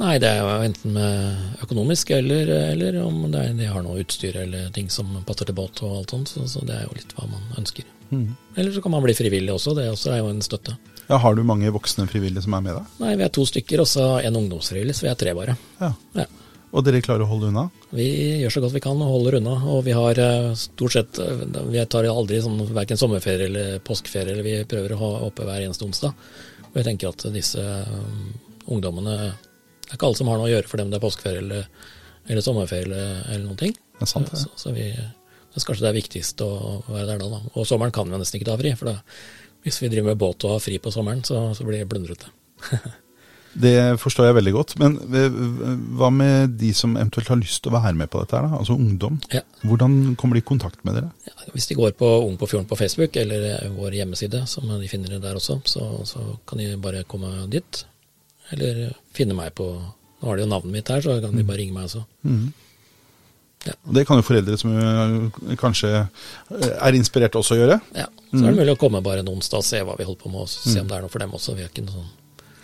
Nei, det er jo enten med økonomisk, eller, eller om det er, de har noe utstyr eller ting som passer til båt og alt sånt. Så, så det er jo litt hva man ønsker. Eller så kan man bli frivillig også, det også er jo en støtte. Ja, Har du mange voksne frivillige som er med deg? Nei, vi er to stykker, og så en ungdomsfrivillig, så vi er tre bare. Ja. Ja. Og dere klarer å holde unna? Vi gjør så godt vi kan og holder unna. Og vi har eh, stort sett eh, Vi tar aldri sånn verken sommerferie eller påskeferie, eller vi prøver å ha oppe hver eneste onsdag. Og jeg tenker at disse eh, ungdommene Det er ikke alle som har noe å gjøre for dem det er påskeferie eller, eller sommerferie eller, eller noen ting. Det er sant, det. Så, så vi det er kanskje det er viktigst å være der da, da. Og sommeren kan vi nesten ikke ta fri, for da, hvis vi driver med båt og har fri på sommeren, så, så blir det blundrete. *laughs* Det forstår jeg veldig godt. Men hva med de som eventuelt har lyst til å være med på dette, her da? altså ungdom? Ja. Hvordan kommer de i kontakt med dere? Ja, hvis de går på Ung på fjorden på Facebook, eller vår hjemmeside, som de finner der også, så, så kan de bare komme dit. Eller finne meg på Nå har de jo navnet mitt her, så kan de bare ringe meg også. Ja. Det kan jo foreldre som eh, kanskje eh, er inspirert også gjøre. Ja, Så er det mulig å komme bare en onsdag og se hva vi holder på med, og se om det er noe for dem også. Vi er ikke sånn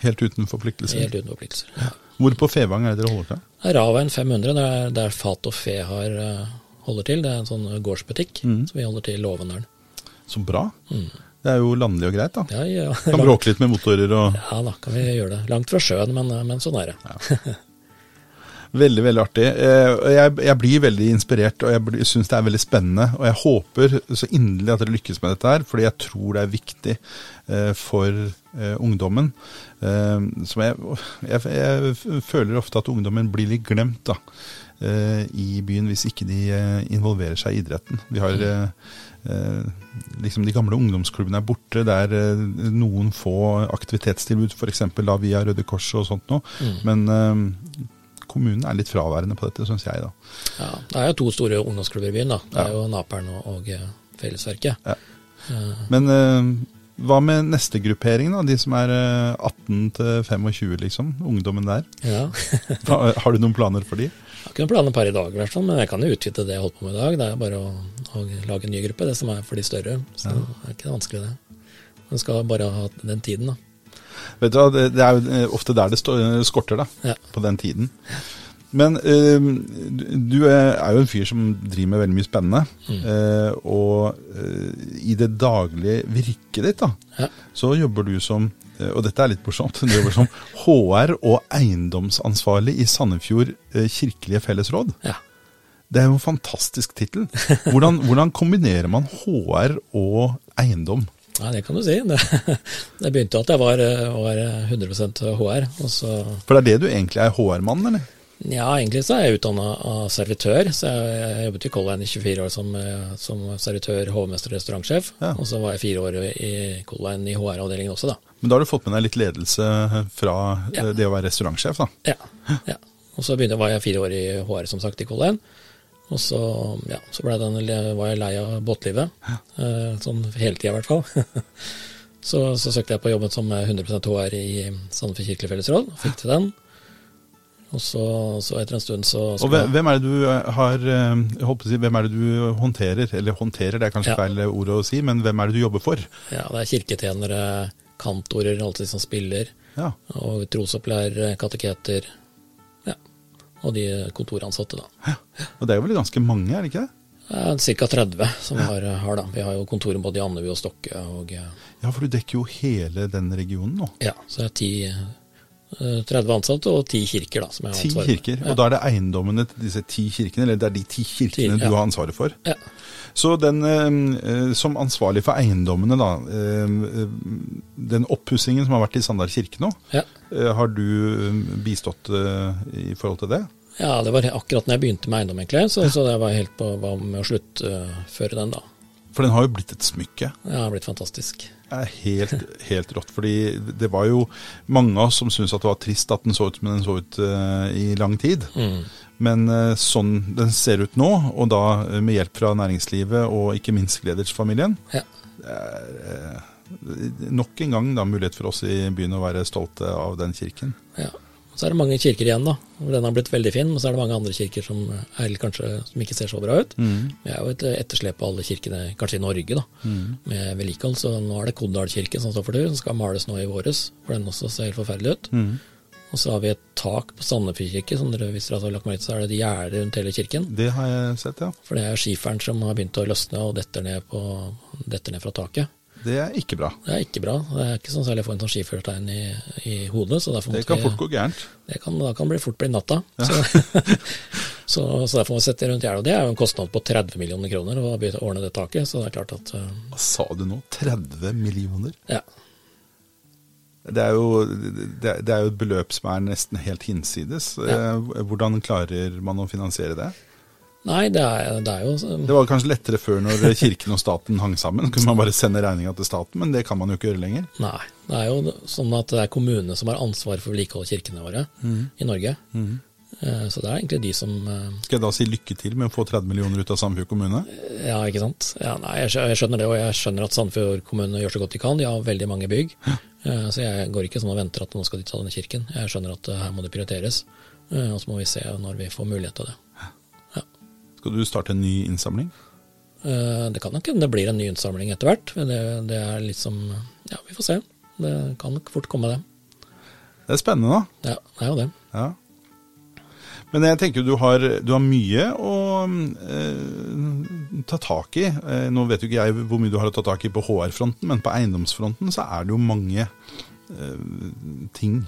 Helt uten forpliktelser. helt uten forpliktelser. Ja. Hvor på Fevang er det dere holder til? Er 500, det er der Fat og Fe har, eh, holder til. Det er en sånn gårdsbutikk, som vi holder til i Låvendalen. Så bra. Det er jo landlig og greit, da. Ja, ja, Kan bråke litt med motorer og ja da, kan vi gjøre det. Langt fra sjøen, men, men sånn er det. Veldig, veldig artig. Eh, Jeg, jeg blir veldig inspirert, og jeg syns det er veldig spennende. Og jeg håper så inderlig at dere lykkes med dette her, fordi jeg tror det er viktig eh, for eh, ungdommen. Som jeg, jeg, jeg føler ofte at ungdommen blir litt glemt da, i byen hvis ikke de involverer seg i idretten. Vi har eh, liksom De gamle ungdomsklubbene er borte. Det er eh, noen få aktivitetstilbud, f.eks. via Røde Kors og sånt noe. Men eh, kommunen er litt fraværende på dette, syns jeg. da. Ja, det er jo to store ungdomsklubber i byen. da. Det er jo Naperen og, og eh, Fellesverket. Ja. Men eh, hva med neste gruppering, da? De som er eh, 18 til 25, liksom? Ungdommen der. Ja. *laughs* Har du noen planer for de? Jeg har ikke noen planer per i dag, men jeg kan jo utvide det jeg holder på med i dag. Det er bare å, å lage en ny gruppe, det som er for de større. Så det er ikke vanskelig, det. Man skal bare ha den tiden, da. Vet du, hva, Det er jo eh, ofte der det skorter, da. Ja. På den tiden. Men eh, du- du er jo en fyr som driver med veldig mye spennende. Eh, og eh, i det daglige virket ditt, da, Ja. så jobber du som eh, og dette er litt morsomt, *laughs* du jobber som HR og eiendomsansvarlig i Sandefjord eh, kirkelige fellesråd. Ja. Det er jo en fantastisk tittel. Hvordan, hvordan kombinerer man HR og eiendom? ja, det kan du si. Det, det begynte jo at jeg var, var 100% HR. og så For det er det du egentlig er HR-mann, eller? Ja, egentlig så er jeg utdanna av servitør. så Jeg, jeg jobbet i Color Line i 24 år som, som servitør, hovmester og restaurantsjef. Ja. Og så var jeg fire år i Color Line i HR-avdelingen også, da. Men da har du fått med deg litt ledelse fra Ja. det å være restaurantsjef, da. Ja. ja. Og så begynte, var jeg fire år i HR, som sagt, i Color Line. Og så, ja, så den, var jeg lei av båtlivet. Eh, sånn hele tida, i hvert fall. *laughs* så, så søkte jeg på jobben som 100% HR i Sandefjord kirkelig fellesråd. Fikk til den. Og så, så etter en stund så, Og hvem, er det du eh, har eh, si, Hvem er det du håndterer? Eller håndterer, det er kanskje Ja. feil ord å si, men hvem er det du jobber for? Ja, det er kirketjenere, kantorer, det som spiller, Ja. og trosopplærere, kateketer, og de kontoransatte, da. Og det er jo vel ganske mange, er det ikke det? Ca. 30 som har, har, da. Vi har jo kontorer både i Andebu og Stokke, og eh, Ja, for du dekker jo hele den regionen nå. ja, så det er ti, eh, 30 ansatte og 10 kirker, da, som jeg har Ti ansvaret kirker. Ja. Og da er det eiendommene til disse ti kirkene, eller det er de ti kirkene 10, ja. du har ansvaret for. Ja. Så den, eh, eh, som ansvarlig for eiendommene, da. eh, eh, Den oppussingen som har vært i Sandar kirke nå, Ja. eh, har du eh, bistått eh, i forhold til det? Ja, det var akkurat når jeg begynte med eiendom, egentlig, så, så jeg var helt på hva med å sluttføre den, da. For den har jo blitt et smykke. Det har blitt fantastisk. Det er helt, helt rått. fordi det var jo mange av oss som syntes at det var trist at den så ut som den så ut uh, i lang tid. Mm. Men uh, sånn den ser ut nå, og da uh, med hjelp fra næringslivet og ikke minst Gledersfamilien, Ja. det er eh, nok en gang da mulighet for oss i byen å være stolte av den kirken. Ja. Så er det mange kirker igjen, da. hvor Den har blitt veldig fin. Men så er det mange andre kirker som, er, kanskje, som ikke ser så bra ut. Vi er jo et etterslep på alle kirkene, kanskje i Norge, da, med vedlikehold. Så nå er det Kodal kirke som står for tur, som skal males nå i våres. For den også ser helt forferdelig ut. Og så har vi et tak på Sandefjord kirke, som dere visste dere har lagt merke til, så er det et gjerde rundt hele kirken. Det har jeg sett, ja. For det er skiferen som har begynt å løsne og detter ned, på, detter ned fra taket. Det er ikke bra. Det er ikke bra. Det er ikke sånn særlig å få en sånn skiførtegn i, i hodet. Så Det kan fort gå gærent. det kan, da kan det bli fort bli natta. *laughs* Så, så, så derfor må vi sette rundt gjerdet. Og det er jo en kostnad på 30 millioner kroner å ordne det taket. Så det er klart at uh, Hva sa du nå? 30 millioner? ja. Det er, jo, det er- det er jo et beløp som er nesten helt hinsides. Ja. Eh, Hvordan klarer man å finansiere det? Nei, det er, det er jo Det var kanskje lettere før når kirken og staten hang sammen. Kunne man bare sende regninga til staten, men det kan man jo ikke gjøre lenger. Nei. Det er jo sånn at det er kommunene som har ansvar for å vedlikeholde kirkene våre i Norge. Mm. Så det er egentlig de som eh, Skal jeg da si lykke til med å få 30 millioner ut av Sandefjord kommune? Ja, ikke sant. Ja, nei, jeg skjønner det, og jeg skjønner at Sandefjord kommune gjør så godt de kan. De har veldig mange bygg. Eh, Så jeg går ikke sånn og venter at nå skal de ta denne kirken. Jeg skjønner at her må det prioriteres. Og så må vi se når vi får mulighet til det. Skal du starte en ny innsamling? Eh, Det kan nok hende det blir en ny innsamling etter hvert. Det, det er litt som Ja, vi får se. Det kan nok fort komme, det. Det er spennende, da. Ja, det er jo det. Ja. Men jeg tenker du har, du har mye å eh, ta tak i. Eh, nå vet jo ikke jeg hvor mye du har å ta tak i på HR-fronten, men på eiendomsfronten så er det jo mange eh, ting.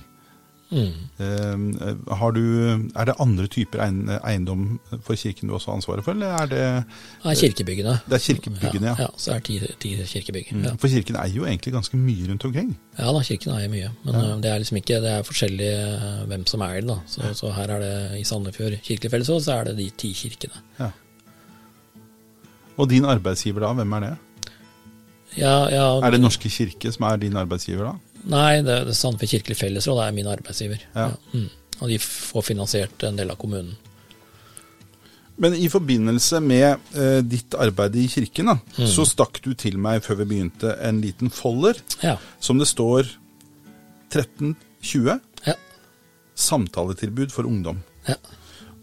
Mm. Eh, har du, er det andre typer eiendom for kirken du også har ansvaret for, eller er det er kirkebyggene. Det er kirkebyggene, ja. ja. Så er det ti, kirkebygg. Mm. Ja. For kirken eier jo egentlig ganske mye rundt omkring. ja da, kirken eier mye. Men ja. det er liksom ikke Det er forskjellig eh, hvem som eier den. da. Så, så her er det i Sandefjord kirkelig fellesråd, så er det de ti kirkene. Ja. Og din arbeidsgiver da, hvem er det? Ja, ja, Er det Norske kirke som er din arbeidsgiver da? Nei, det, det Sandefjord kirkelig fellesråd er min arbeidsgiver. Ja. mm. Og de får finansiert en del av kommunen. Men i forbindelse med eh, ditt arbeid i kirken, da, så stakk du til meg før vi begynte en liten folder Ja. som det står 1320 Ja. samtaletilbud for ungdom. ja.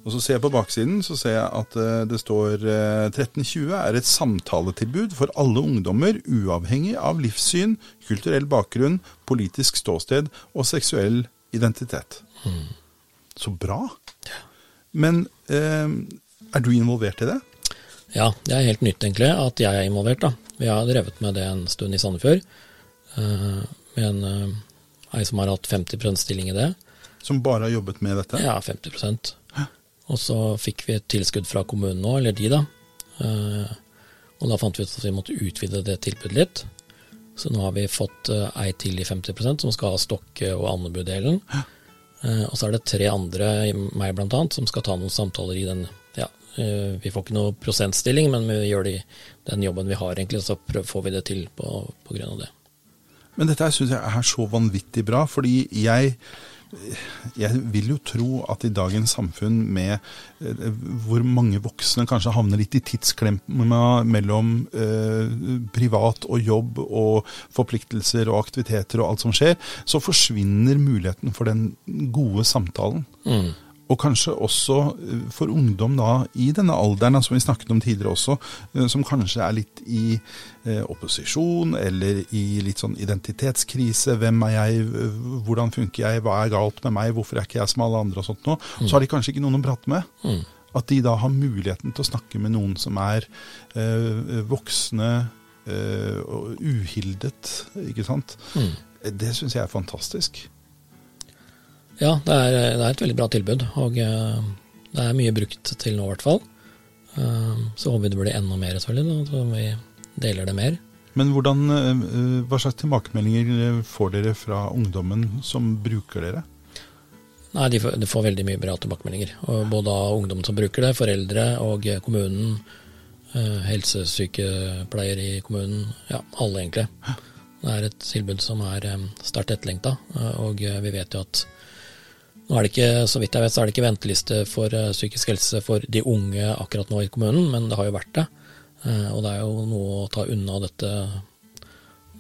Og så ser jeg på baksiden så ser jeg at eh, det står eh, 1320 er et samtaletilbud for alle ungdommer, uavhengig av livssyn, kulturell bakgrunn, politisk ståsted og seksuell identitet. Så bra. Men eh, er du involvert i det? Ja, det er helt nytt egentlig at jeg er involvert. da. Vi har drevet med det en stund i Sandefjord. eh, med en eh, ei som har hatt 50 stilling i det. Som bare har jobbet med dette? Ja, 50 Og så fikk vi et tilskudd fra kommunen nå, eller de, da. Eh, og da fant vi ut at vi måtte utvide det tilbudet litt. Så nå har vi fått eh, ei til i 50% som skal ha Stokke- og Andebu-delen. Eh, og så er det tre andre, meg blant annet, som skal ta noen samtaler i den ja, Vi får ikke noe prosentstilling, men vi gjør de, den jobben vi har, egentlig, så får vi det til på, på grunn av det. Men dette syns jeg er så vanvittig bra, fordi jeg jeg vil jo tro at i dagens samfunn med eh, hvor mange voksne kanskje havner litt i tidsklemma mellom eh, privat og jobb og forpliktelser og aktiviteter og alt som skjer, så forsvinner muligheten for den gode samtalen. Mm. Og kanskje også eh, for ungdom da, i denne alderen, som vi snakket om tidligere også, eh, som kanskje er litt i eh, opposisjon eller i litt sånn identitetskrise. Hvem er jeg, hvordan funker jeg, hva er galt med meg, hvorfor er ikke jeg som alle andre og sånt noe. Så har de kanskje ikke noen å prate med. Mm. At de da har muligheten til å snakke med noen som er voksne og uhildet, ikke sant. Mm. Det syns jeg er fantastisk. Ja, det er, det er et veldig bra tilbud, og eh, det er mye brukt til nå i hvert fall. Eh, Så håper vi det blir enda mer, selvfølgelig, så vi deler det mer. Men hvordan, eh, hva slags tilbakemeldinger får dere fra ungdommen som bruker dere? Nei, de får, de får veldig mye bra tilbakemeldinger. Og både av ungdom som bruker det, foreldre og kommunen, helsesykepleier i kommunen, ja, alle egentlig. Det er et tilbud som er sterkt etterlengta, og vi vet jo at nå er det ikke, så vidt jeg vet, så er det ikke venteliste for eh, psykisk helse for de unge akkurat nå i kommunen, men det har jo vært det. Eh, Og det er jo noe å ta unna dette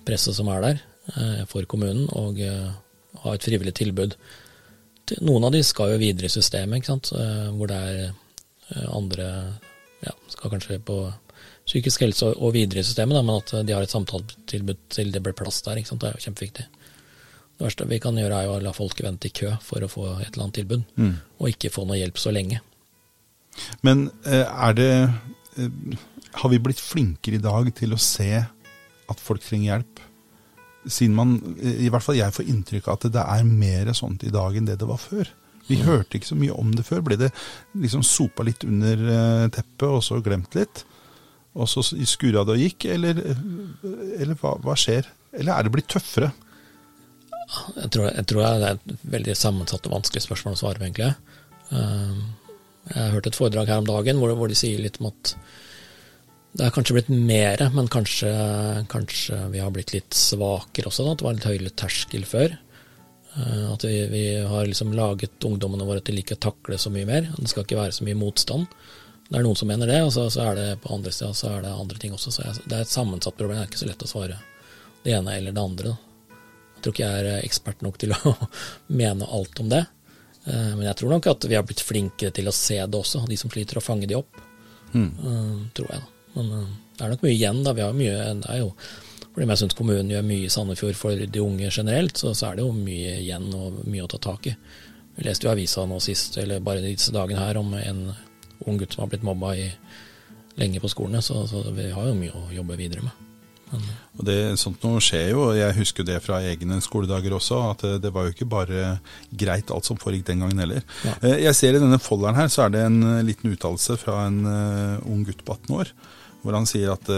presset som er der eh, for kommunen, og ha et frivillig tilbud. Noen av de skal jo videre i systemet, ikke sant? hvor det er andre ja, skal kanskje på psykisk helse og videre i systemet, da, men at de har et samtaletilbud til det blir plass der. Ikke sant? Det er jo kjempeviktig. Det verste vi kan gjøre er å la folk vente i kø for å få et eller annet tilbud, og ikke få noe hjelp så lenge. Men eh, er det eh, Har vi blitt flinkere i dag til å se at folk trenger hjelp? Siden man, eh, i hvert fall jeg får inntrykk av at det er mer sånt i dag enn det det var før. Vi hørte ikke så mye om det før. Ble det liksom sopa litt under teppet og så glemt litt? Og så skura det og gikk? Eller, eller hva, hva skjer? Eller er det blitt tøffere? Jeg tror, jeg tror det er et veldig sammensatt og vanskelig spørsmål å svare på, egentlig. Um, Jeg hørte et foredrag her om dagen hvor, hvor de sier litt om at det er kanskje blitt mer, men kanskje, kanskje vi har blitt litt svakere også. Da. At det var litt høyere terskel før. Eh, at vi, vi har liksom laget ungdommene våre til ikke å takle så mye mer. Det skal ikke være så mye motstand. Det er noen som mener det, og så, så er det på andre sida så er det andre ting også. Så jeg, det er et sammensatt problem. Det er ikke så lett å svare det ene eller det andre. Da. Jeg tror ikke jeg er ekspert nok til *laughs* å mene alt om det. Eh, men jeg tror nok at vi har blitt flinkere til å se det også, de som sliter, å fange de opp. Mm. Tror jeg, da. Men det er nok mye igjen, da. Vi har mye, det er jo fordi jeg syns kommunen gjør mye i Sandefjord for de unge generelt, så, så, er det jo mye igjen og mye å ta tak i. Vi leste jo avisa nå sist, eller bare disse dagene her, om en ung gutt som har blitt mobba i, lenge på skolene, så, så, vi har jo mye å jobbe videre med. Og det, Sånt noe skjer jo, og jeg husker det fra egne skoledager også, at det, det var jo ikke bare greit alt som foregikk den gangen heller. Ja. Eh, jeg ser i denne folderen her, så er det en eh, liten uttalelse fra en ung gutt på 18 år hvor han sier at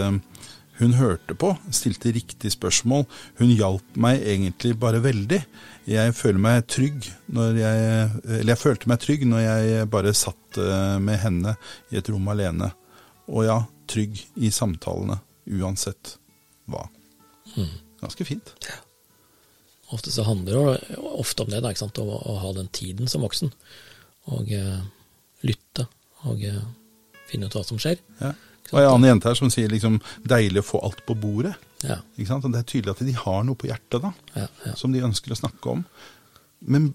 hun hørte på, stilte riktig spørsmål. Hun hjalp meg egentlig bare veldig. Jeg meg trygg når jeg Eller jeg følte meg trygg når jeg bare satt med henne i et rom alene. Og ja, trygg i samtalene, uansett hva. Mm. Ganske fint. Ja. Ofte så handler det ofte om det, da, å, å, ha den tiden som voksen. Og eh, lytte og eh, finne ut hva som skjer. Ja. Og en annen jente her som sier liksom 'deilig å få alt på bordet'. Ja. Ikke sant? Og Det er tydelig at de har noe på hjertet da, ja, ja. som de ønsker å snakke om. Men,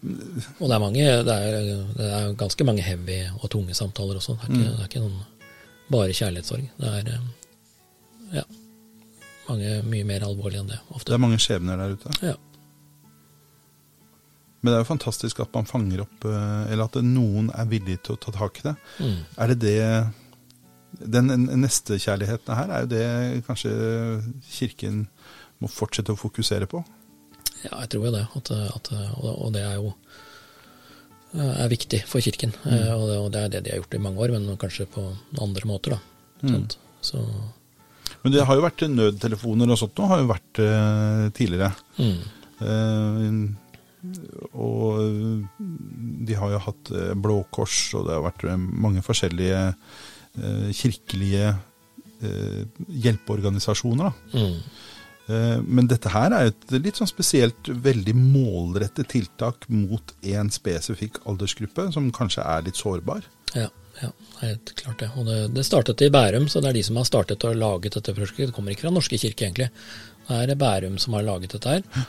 og det er, mange, det, er, det er, ganske mange heavy og tunge samtaler også. Det er ikke, mm. det er ikke noen bare kjærlighetssorg. Det er ja, mange, mye mer alvorlig enn det. Ofte. Det er mange skjebner der ute. Ja. Men det er jo fantastisk at man fanger opp, eh, eller at noen er villig til å ta tak i det. Mm. Er det det den nestekjærligheten her er jo det kanskje Kirken må fortsette å fokusere på? Ja, jeg tror jo det. At, at, og det er jo er viktig for Kirken. Mm. Eh, og, det, og, det, er det de har gjort i mange år, men kanskje på andre måter. da. Mm. Så, men det har jo vært nødtelefoner og sånt nå, har jo vært uh, tidligere. Mm. Uh, og de har jo hatt Blå Kors, og det har vært mange forskjellige Eh, kirkelige eh, hjelpeorganisasjoner. Mm. Eh, men dette her er et litt sånn spesielt veldig målrettet tiltak mot én spesifikk aldersgruppe, som kanskje er litt sårbar. Ja, ja helt klart det. Og det, det, startet i Bærum, så det er de som har startet og laget dette prosjektet. Det kommer ikke fra Norske kirke, egentlig. Det er Bærum som har laget dette her,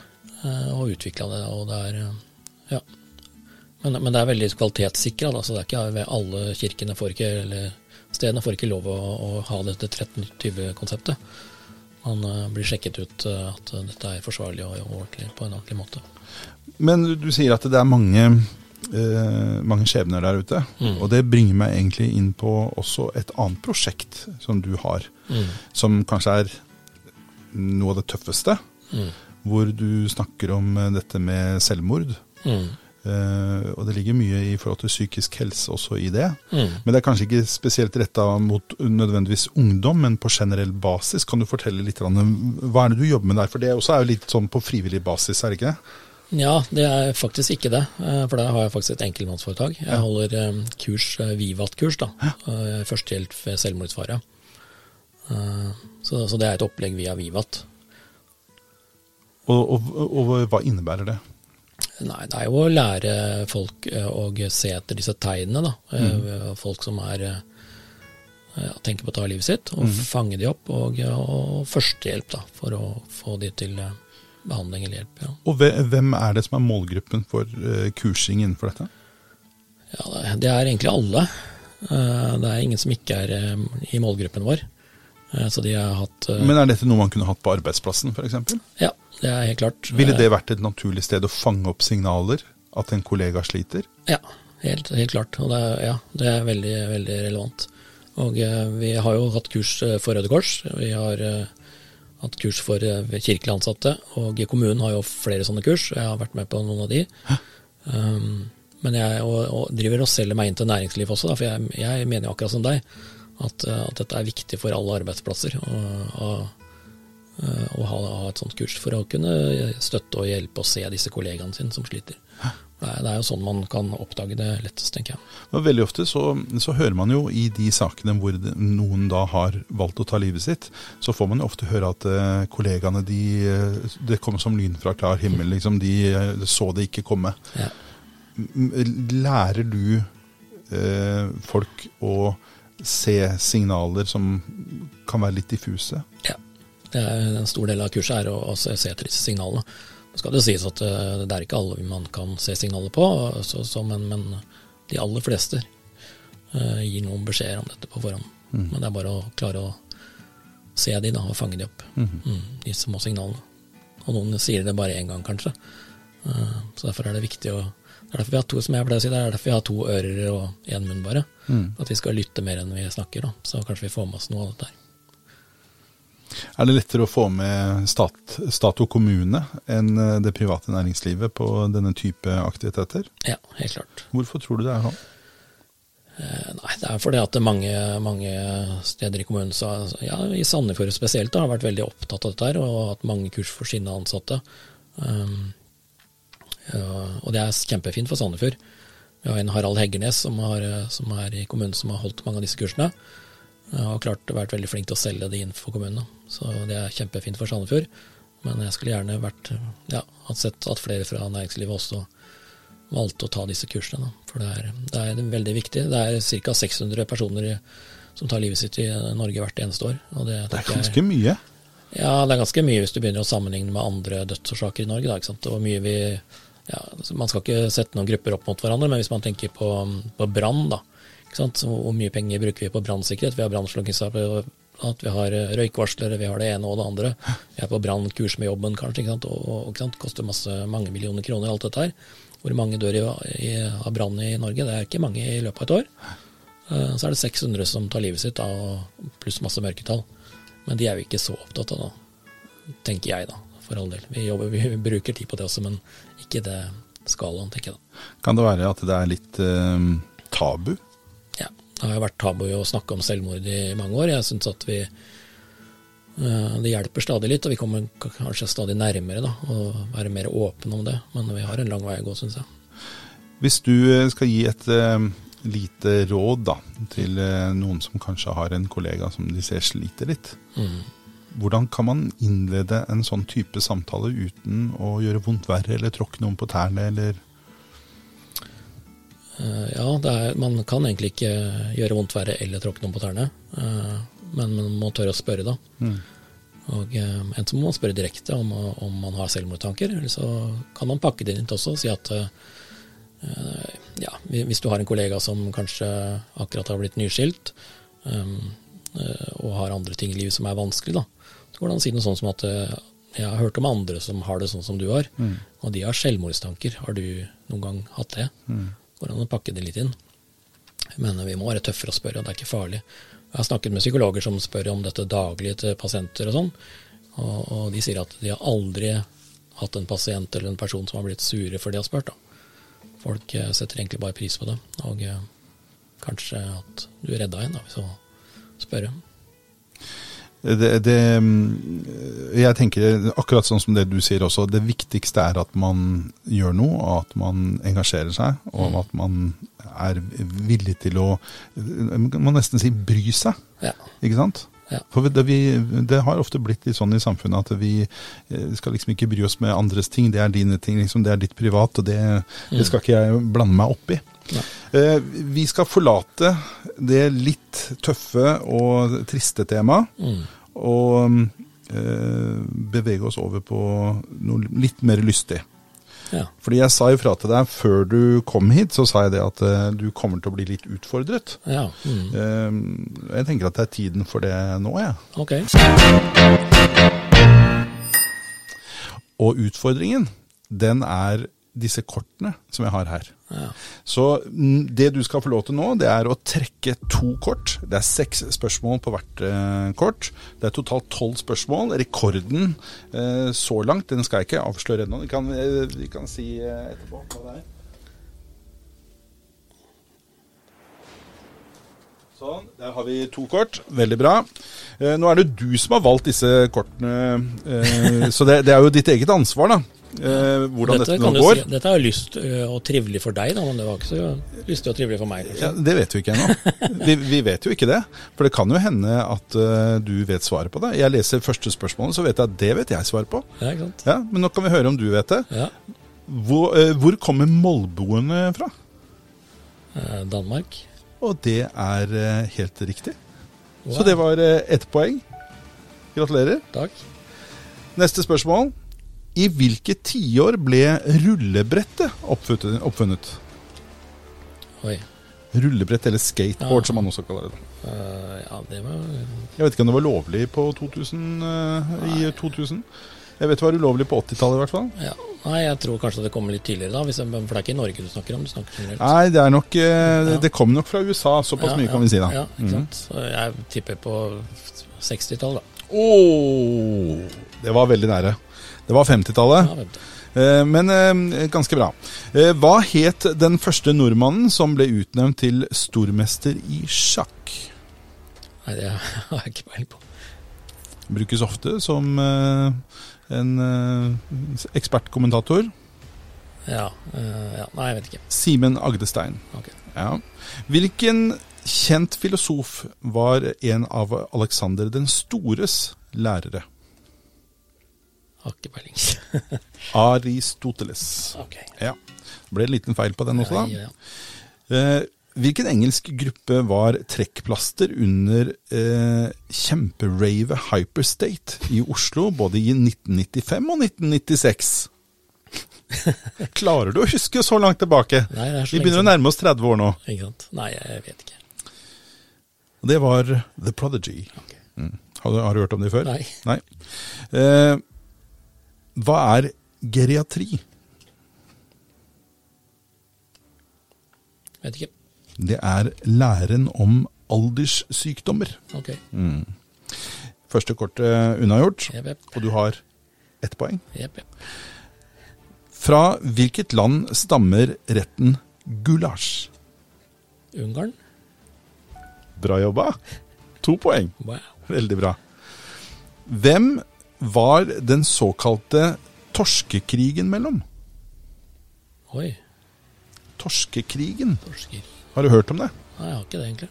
og utvikla det. Og det er ja. Men, men, det er veldig kvalitetssikra, så det er ikke ved alle kirkene får ikke eller Stedene får ikke lov å, å ha dette 1320-konseptet. Man uh, blir sjekket ut at dette er forsvarlig og, og ordentlig på en ordentlig måte. Men du sier at det er mange, mange skjebner der ute. Mm. Og det bringer meg egentlig inn på også et annet prosjekt som du har. Mm. Som kanskje er noe av det tøffeste. Mm. Hvor du snakker om dette med selvmord. Mm. Uh, og det ligger mye i forhold til psykisk helse også i det. Mm. Men det er kanskje ikke spesielt retta mot nødvendigvis ungdom, men på generell basis. Kan du fortelle litt om hva er det du jobber med der? For det også er jo litt sånn på frivillig basis, er det ikke det? Ja, det er faktisk ikke det. Eh, for da har jeg faktisk et enkeltmannsforetak. Jeg holder um, kurs, Vivat-kurs, da. Førstehjelp ved selvmordsfare. Så, så, det er et opplegg via Vivat. Og, og, og hva innebærer det? Nei, det er jo å lære folk eh, å se etter disse tegnene. da. Eh, mm. Folk som er tenker på å ta livet sitt, og mm. fange de opp. Og, og førstehjelp da, for å få de til eh, behandling eller hjelp. Ja. Og hvem er det som er målgruppen for kursing innenfor dette? Ja, Det er egentlig alle. Det er ingen som ikke er i målgruppen vår. Så de har hatt Men er dette noe man kunne hatt på arbeidsplassen f.eks.? Ja, det er helt klart. Ville det vært et naturlig sted å fange opp signaler? At en kollega sliter? Ja, helt, helt klart. Og det ja, det er veldig, veldig relevant. Og eh, vi har jo hatt kurs eh, for Røde Kors. Vi har eh, hatt kurs for eh, kirkelig ansatte. Og kommunen har jo flere sånne kurs. Jeg har vært med på noen av de. Um, men jeg og, og driver og selger meg inn til næringsliv også, da, for jeg, jeg, mener jo akkurat som deg at, at, dette er viktig for alle arbeidsplasser. Eh, å ha, ha, et sånt kurs for å kunne støtte og hjelpe og se disse kollegaene sine som sliter. Det er, det er jo sånn man kan oppdage det lettest, tenker jeg. Men veldig ofte så, så hører man jo i de sakene hvor noen da har valgt å ta livet sitt, så får man jo ofte høre at eh, kollegaene de eh, Det kom som lyn fra klar himmel, liksom. De eh, så det ikke komme. Ja. Lærer du eh, folk å se signaler som kan være litt diffuse? Ja. Det er, en stor del av kurset er å, å se etter disse signalene. Skal det sies at eh, det er ikke alle man kan se signaler på, så, så, men, men de aller fleste eh, gir noen beskjeder om dette på forhånd. Men det er bare å klare å se de da, og fange de opp. Mm, de små signalene. Og noen sier det bare én gang, kanskje. Eh, så derfor er det viktig å det er derfor vi har to, som jeg pleier å si, det er derfor vi har to ører og én munn, bare. At vi skal lytte mer enn vi snakker. Da. Så kanskje vi får med oss noe av dette her. Er det lettere å få med stat, stat og kommune enn eh, det private næringslivet på denne type aktiviteter? Ja, helt klart. Hvorfor tror du det er sånn? Eh, Nei, det er fordi at mange, mange steder i kommunen, så, ja, i Sandefjord spesielt, da, har vært veldig opptatt av dette her, og hatt mange kurs for sine ansatte. Um, ja, og det er kjempefint for Sandefjord. Vi har en Harald Heggernes som, har, som er i kommunen som har holdt mange av disse kursene. Og har klart vært veldig flink til å selge det inn for kommunene. Så det er kjempefint for Sandefjord. Men jeg skulle gjerne vært, ja, hatt sett at flere fra næringslivet også valgte å ta disse kursene. Da. For det er, det er veldig viktig. Det er ca. 600 personer som tar livet sitt i Norge hvert eneste år. Det, Det er ganske jeg- mye. ja, det er ganske mye hvis du begynner å sammenligne med andre dødsårsaker i Norge. Da, ikke sant? Og mye vi, ja, altså, man skal ikke sette noen grupper opp mot hverandre, men hvis man tenker på, på brann, da. Hvor mye penger bruker vi på brannsikkerhet? Vi har brannslukkingsapparat, vi har eh, røykvarslere, vi har det ene og det andre. Vi er på brannkurs med jobben, kanskje. Ikke sant? Og, ikke sant? koster masse, mange millioner kroner, alt dette her. Hvor mange dør i, i, av brann i Norge? Det er ikke mange i løpet av et år. Eh, Så er det 600 som tar livet sitt, da, pluss masse mørketall. Men de er vi ikke så opptatt av, da. Tenker jeg, da. For all del. Vi, jobber, vi bruker tid på det også, men ikke det skalaen, tenker jeg da. Kan det være at det er litt eh, tabu? Det har vært tabu å snakke om selvmord i mange år. Jeg syns at vi eh, Det hjelper stadig litt, og vi kommer kanskje stadig nærmere da, å være mer åpne om det. Men vi har en lang vei å gå, syns jeg. Hvis du eh, skal gi et eh, lite råd da, til noen som kanskje har en kollega som de ser sliter litt, Mm. hvordan kan man innlede en sånn type samtale uten å gjøre vondt verre eller tråkke noen på tærne, eller ja, det er, man kan egentlig ikke gjøre vondt verre eller tråkke noen på tærne. eh, men man må tørre å spørre, da. Mm. Og en Enten må man spørre direkte om, om man har selvmordstanker, eller så kan man pakke det inn også og si at eh, eh, ja, hvis du har en kollega som kanskje akkurat har blitt nyskilt, eh, og har andre ting i livet som er vanskelig, da, så går det an å si noe sånt som at eh, jeg har hørt om andre som har det sånn som du har, og de har selvmordstanker. Har du noen gang hatt det? Går an å pakke det litt inn? Men vi må være tøffere å spørre, og det er ikke farlig. Jeg har snakket med psykologer som spør om dette daglig til pasienter og sånn, og, og de sier at de har aldri hatt en pasient eller en person som har blitt sure for de har spurt. da. Folk eh, setter egentlig bare pris på det, og eh, kanskje at du redda en da, du å spørre. Det, det, mm, Jeg tenker akkurat sånn som det du sier også, det viktigste er at man gjør noe, og at man engasjerer seg, og at man er villig til å Man må nesten si bry seg, Ja. ikke sant? Ja. For det, vi, det har ofte blitt litt sånn i samfunnet at vi eh, skal liksom ikke bry oss med andres ting. Det er dine ting, liksom, det er ditt privat, og det, det skal ikke jeg blande meg opp i. Nei. Eh, vi skal forlate det litt tøffe og triste temaet, Mm. Og eh, bevege oss over på noe litt mer lystig. Ja. Fordi jeg sa ifra til deg før du kom hit, så sa jeg det at eh, du kommer til å bli litt utfordret. ja. Mm. Eh, jeg tenker at det er tiden for det nå, jeg. Ok. Og utfordringen, den er disse kortene som jeg har her. Ja. Så mm, det du skal få lov til nå, det er å trekke to kort. Det er seks spørsmål på hvert eh, kort. Det er totalt tolv spørsmål. Rekorden eh, så langt, den skal jeg ikke avsløre ennå. Vi kan, eh, vi kan si eh, etterpå hva det er. Sånn, der har vi to kort. Veldig bra. Eh, nå er det du som har valgt disse kortene, eh, så det, det er jo ditt eget ansvar, da. Eh, hvordan dette, Dette, nå går. si, dette er jo lyst og trivelig for deg, da, men det var ikke så lystig og trivelig for meg. Ja, det vet vi ikke ennå. Vi, vi vet jo ikke det. For det kan jo hende at uh, du vet svaret på det. Jeg leser første spørsmålet, så vet jeg at det vet jeg svaret på. Ja, ikke sant? Ja, Men nå kan vi høre om du vet det. Ja. Hvor, uh, hvor kommer molboene fra? Eh, Danmark. Og det er uh, helt riktig. Wow. Så det var eh, ett poeng. Gratulerer. Takk. Neste spørsmål. I hvilke tiår ble rullebrettet oppfunnet? Oi. Rullebrett eller skateboard, Ja. som man også kaller det. Uh, ja, det var Jeg vet ikke om det var lovlig på 2000, uh, i 2000. Jeg vet det var ulovlig på 80-tallet i hvert fall. ja. Nei, jeg tror kanskje det kommer litt tidligere, da. Hvis jeg, for det er ikke i Norge du snakker om. Du snakker generelt. Nei, det er nok uh, Ja. Det kom nok fra USA, såpass Ja, mye kan vi si da. Ja, ikke Mhm. sant? Så jeg tipper på 60-tallet, da. Åh, det var veldig nære. Det var 50-tallet, Ja, eh, men eh, ganske bra. Eh, hva het den første nordmannen som ble utnevnt til stormester i sjakk? Nei, det *laughs* har jeg ikke peiling på. Brukes ofte som en ekspertkommentator. Ja, ja. Nei, jeg vet ikke. Simen Agdestein. Ok. Ja. Hvilken kjent filosof var en av Alexander den stores lærere? Har ikke peiling. *laughs* Aristoteles. ok. Ja. Det ble en liten feil på den også, da. Ja, ja. Eh, hvilken engelsk gruppe var trekkplaster under eh, kjemperavet Hyperstate i Oslo både i 1995 og 1996? *laughs* Klarer du å huske så langt tilbake? Nei, det er så Vi begynner å nærme oss 30 år nå. Nei, jeg vet ikke. Det var The Prodigy. Ok. Har du, har du hørt om de før? Nei. Eh, hva er geriatri? Vet ikke. Det er læren om alderssykdommer. Ok. Første kortet unnagjort, yep, yep. og du har ett poeng. Jep. Fra hvilket land stammer retten gulasj? Ungarn? Bra jobba. To poeng. Wow. Veldig bra. Hvem var den såkalte torskekrigen mellom? Oi. Torskekrigen. Torsker. Har du hørt om det? Nei, jeg har ikke det, egentlig.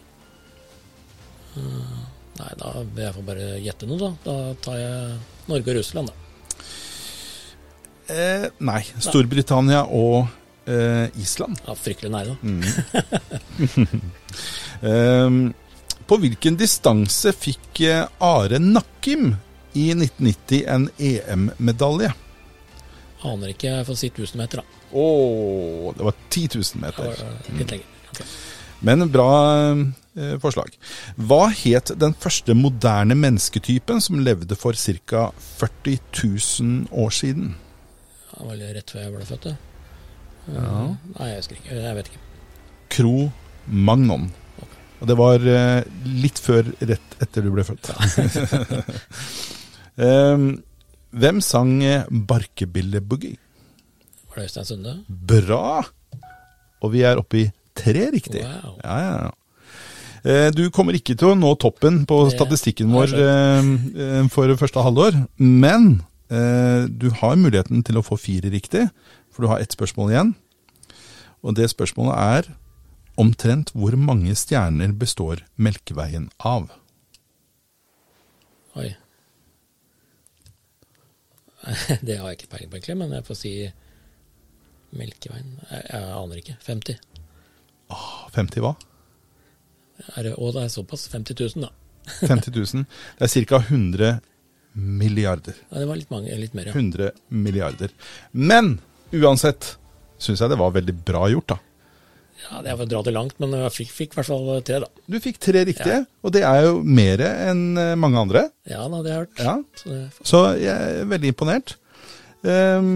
Eh, nei, da vil jeg få bare gjette noe, da. Da tar jeg Norge og Russland, da. Eh, nei. Storbritannia og eh, Island. Ja, fryktelig nære, da. *laughs* *laughs* Eh, på hvilken distanse fikk eh, Are Nakkim i 1990 en EM-medalje? Aner ikke. Jeg får si 1000 meter, da. Å, det var 10 000 Det meter. var, eh, litt lenger. Okay. Men bra eh, forslag. Hva het den første moderne mennesketypen som levde for ca. 40 000 år siden? Det var vel rett før jeg ble født, det. Eh, Ja. Nei, jeg husker ikke. Jeg vet ikke. Cro Magnon. Og det var eh, litt før rett etter du ble født. *laughs* Em, hvem sang Barkebilleboogie? Var det Øystein Sunde? Bra! Og vi er oppe i tre riktig. Wow. Ja, ja, ja. Eh, Du kommer ikke til å nå toppen på statistikken vår jeg eh, eh, for første halvår, men eh, du har muligheten til å få fire riktig, for du har ett spørsmål igjen. Og det spørsmålet er omtrent hvor mange stjerner består Melkeveien av? Oi. *laughs* Det har jeg ikke peiling på, egentlig, men jeg får si Melkeveien. Jeg, jeg aner ikke. 50. Åh, 50 hva? Er det, å, det er såpass. 50 000, da. *laughs* 50 000. Det er ca. 100 milliarder. Ja, det var litt, mange, litt mer, ja. 100 milliarder. Men uansett syns jeg det var veldig bra gjort, da. Ja det er for å dra det langt, men jeg fikk, fikk i hvert fall tre, da. Du fikk tre riktige, og det er jo mer enn eh, mange andre. Ja da, det har jeg hørt. Ja, Så det, Så jeg er veldig imponert. Um,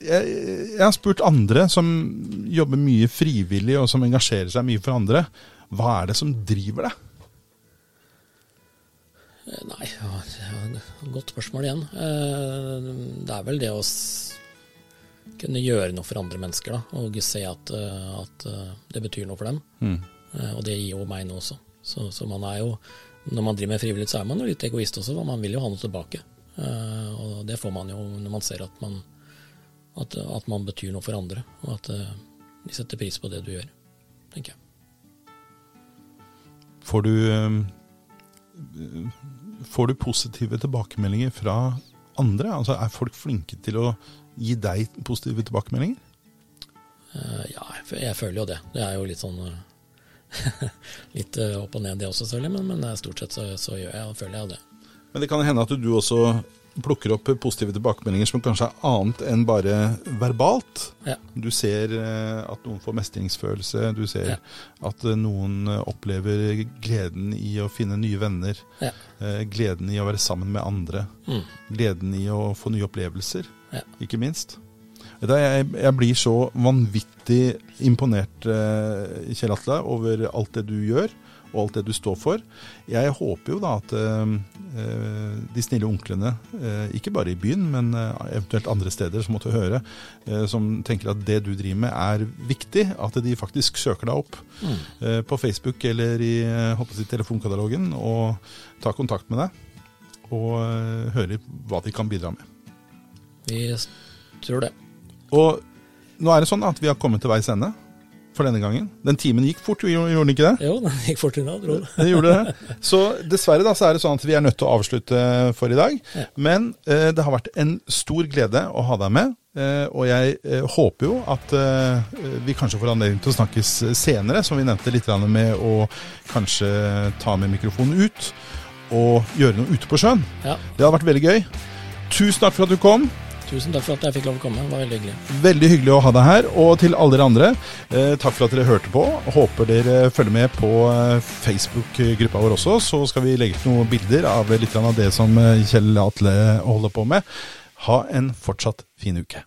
jeg, jeg har spurt andre som jobber mye frivillig, og som engasjerer seg mye for andre. Hva er det som driver deg? eh, nei, ja, det var et godt spørsmål igjen. Eh, Det er vel det å kunne gjøre noe for andre mennesker, da. Og se at, eh, at eh, det betyr noe for dem. Mm. Og det gir jo meg noe også. Så, så man er jo Når man driver med frivillighet, så er man jo litt egoist også, for man vil jo ha noe tilbake. Eh, og det får man jo når man ser at man, at, at man betyr noe for andre, og at eh, de setter pris på det du gjør, tenker jeg. Får du eh, Får du positive tilbakemeldinger fra andre? Altså Er folk flinke til å gi deg positive tilbakemeldinger? Uh, ja, jeg, føler jo det. Det er jo litt sånn eh, *laughs* Litt eh, opp og ned det også, selvfølgelig, men, men stort sett så, så gjør jeg, føler jeg det. Men det kan hende at du også plukker opp positive tilbakemeldinger som kanskje er annet enn bare verbalt. Ja. Du ser eh, at noen får mestringsfølelse, du ser Ja. at eh, noen opplever gleden i å finne nye venner, Ja. eh, gleden i å være sammen med andre, Mm. gleden i å få nye opplevelser, Ja. ikke minst. Jeg, jeg blir så vanvittig imponert, Kjell Atle, over alt det du gjør, og alt det du står for. Jeg håper jo da at eh, eh, de snille onklene, eh, ikke bare i byen, men eh, eventuelt andre steder som måtte høre, eh, som tenker at det du driver med er viktig, at de faktisk søker deg opp Mm. eh, på Facebook eller i håper jeg telefonkatalogen og tar kontakt med deg. Og hører hva de kan bidra med. Vi tror det. Og nå er det sånn at vi har kommet til veis ende for denne gangen. Den timen gikk fort, gjorde den ikke det? Jo, den gikk fort unna, dro det. Gjorde det. Så dessverre da, så er det sånn at vi er nødt til å avslutte for i dag. Ja. Men eh, det har vært en stor glede å ha deg med. Eh, og jeg eh, håper jo at eh, vi kanskje får anledning til å snakkes senere, som vi nevnte litt med å kanskje ta med mikrofonen ut og gjøre noe ute på sjøen. Ja. Det hadde vært veldig gøy. Tusen takk for at du kom. Tusen takk for at jeg fikk lov å komme. Det var veldig hyggelig. Veldig hyggelig å ha deg her. Og til alle dere andre, eh, takk for at dere hørte på. Håper dere følger med på eh, Facebook-gruppa vår også. Så skal vi legge ut noen bilder av litt av det som eh, Kjell Atle holder på med. Ha en fortsatt fin uke.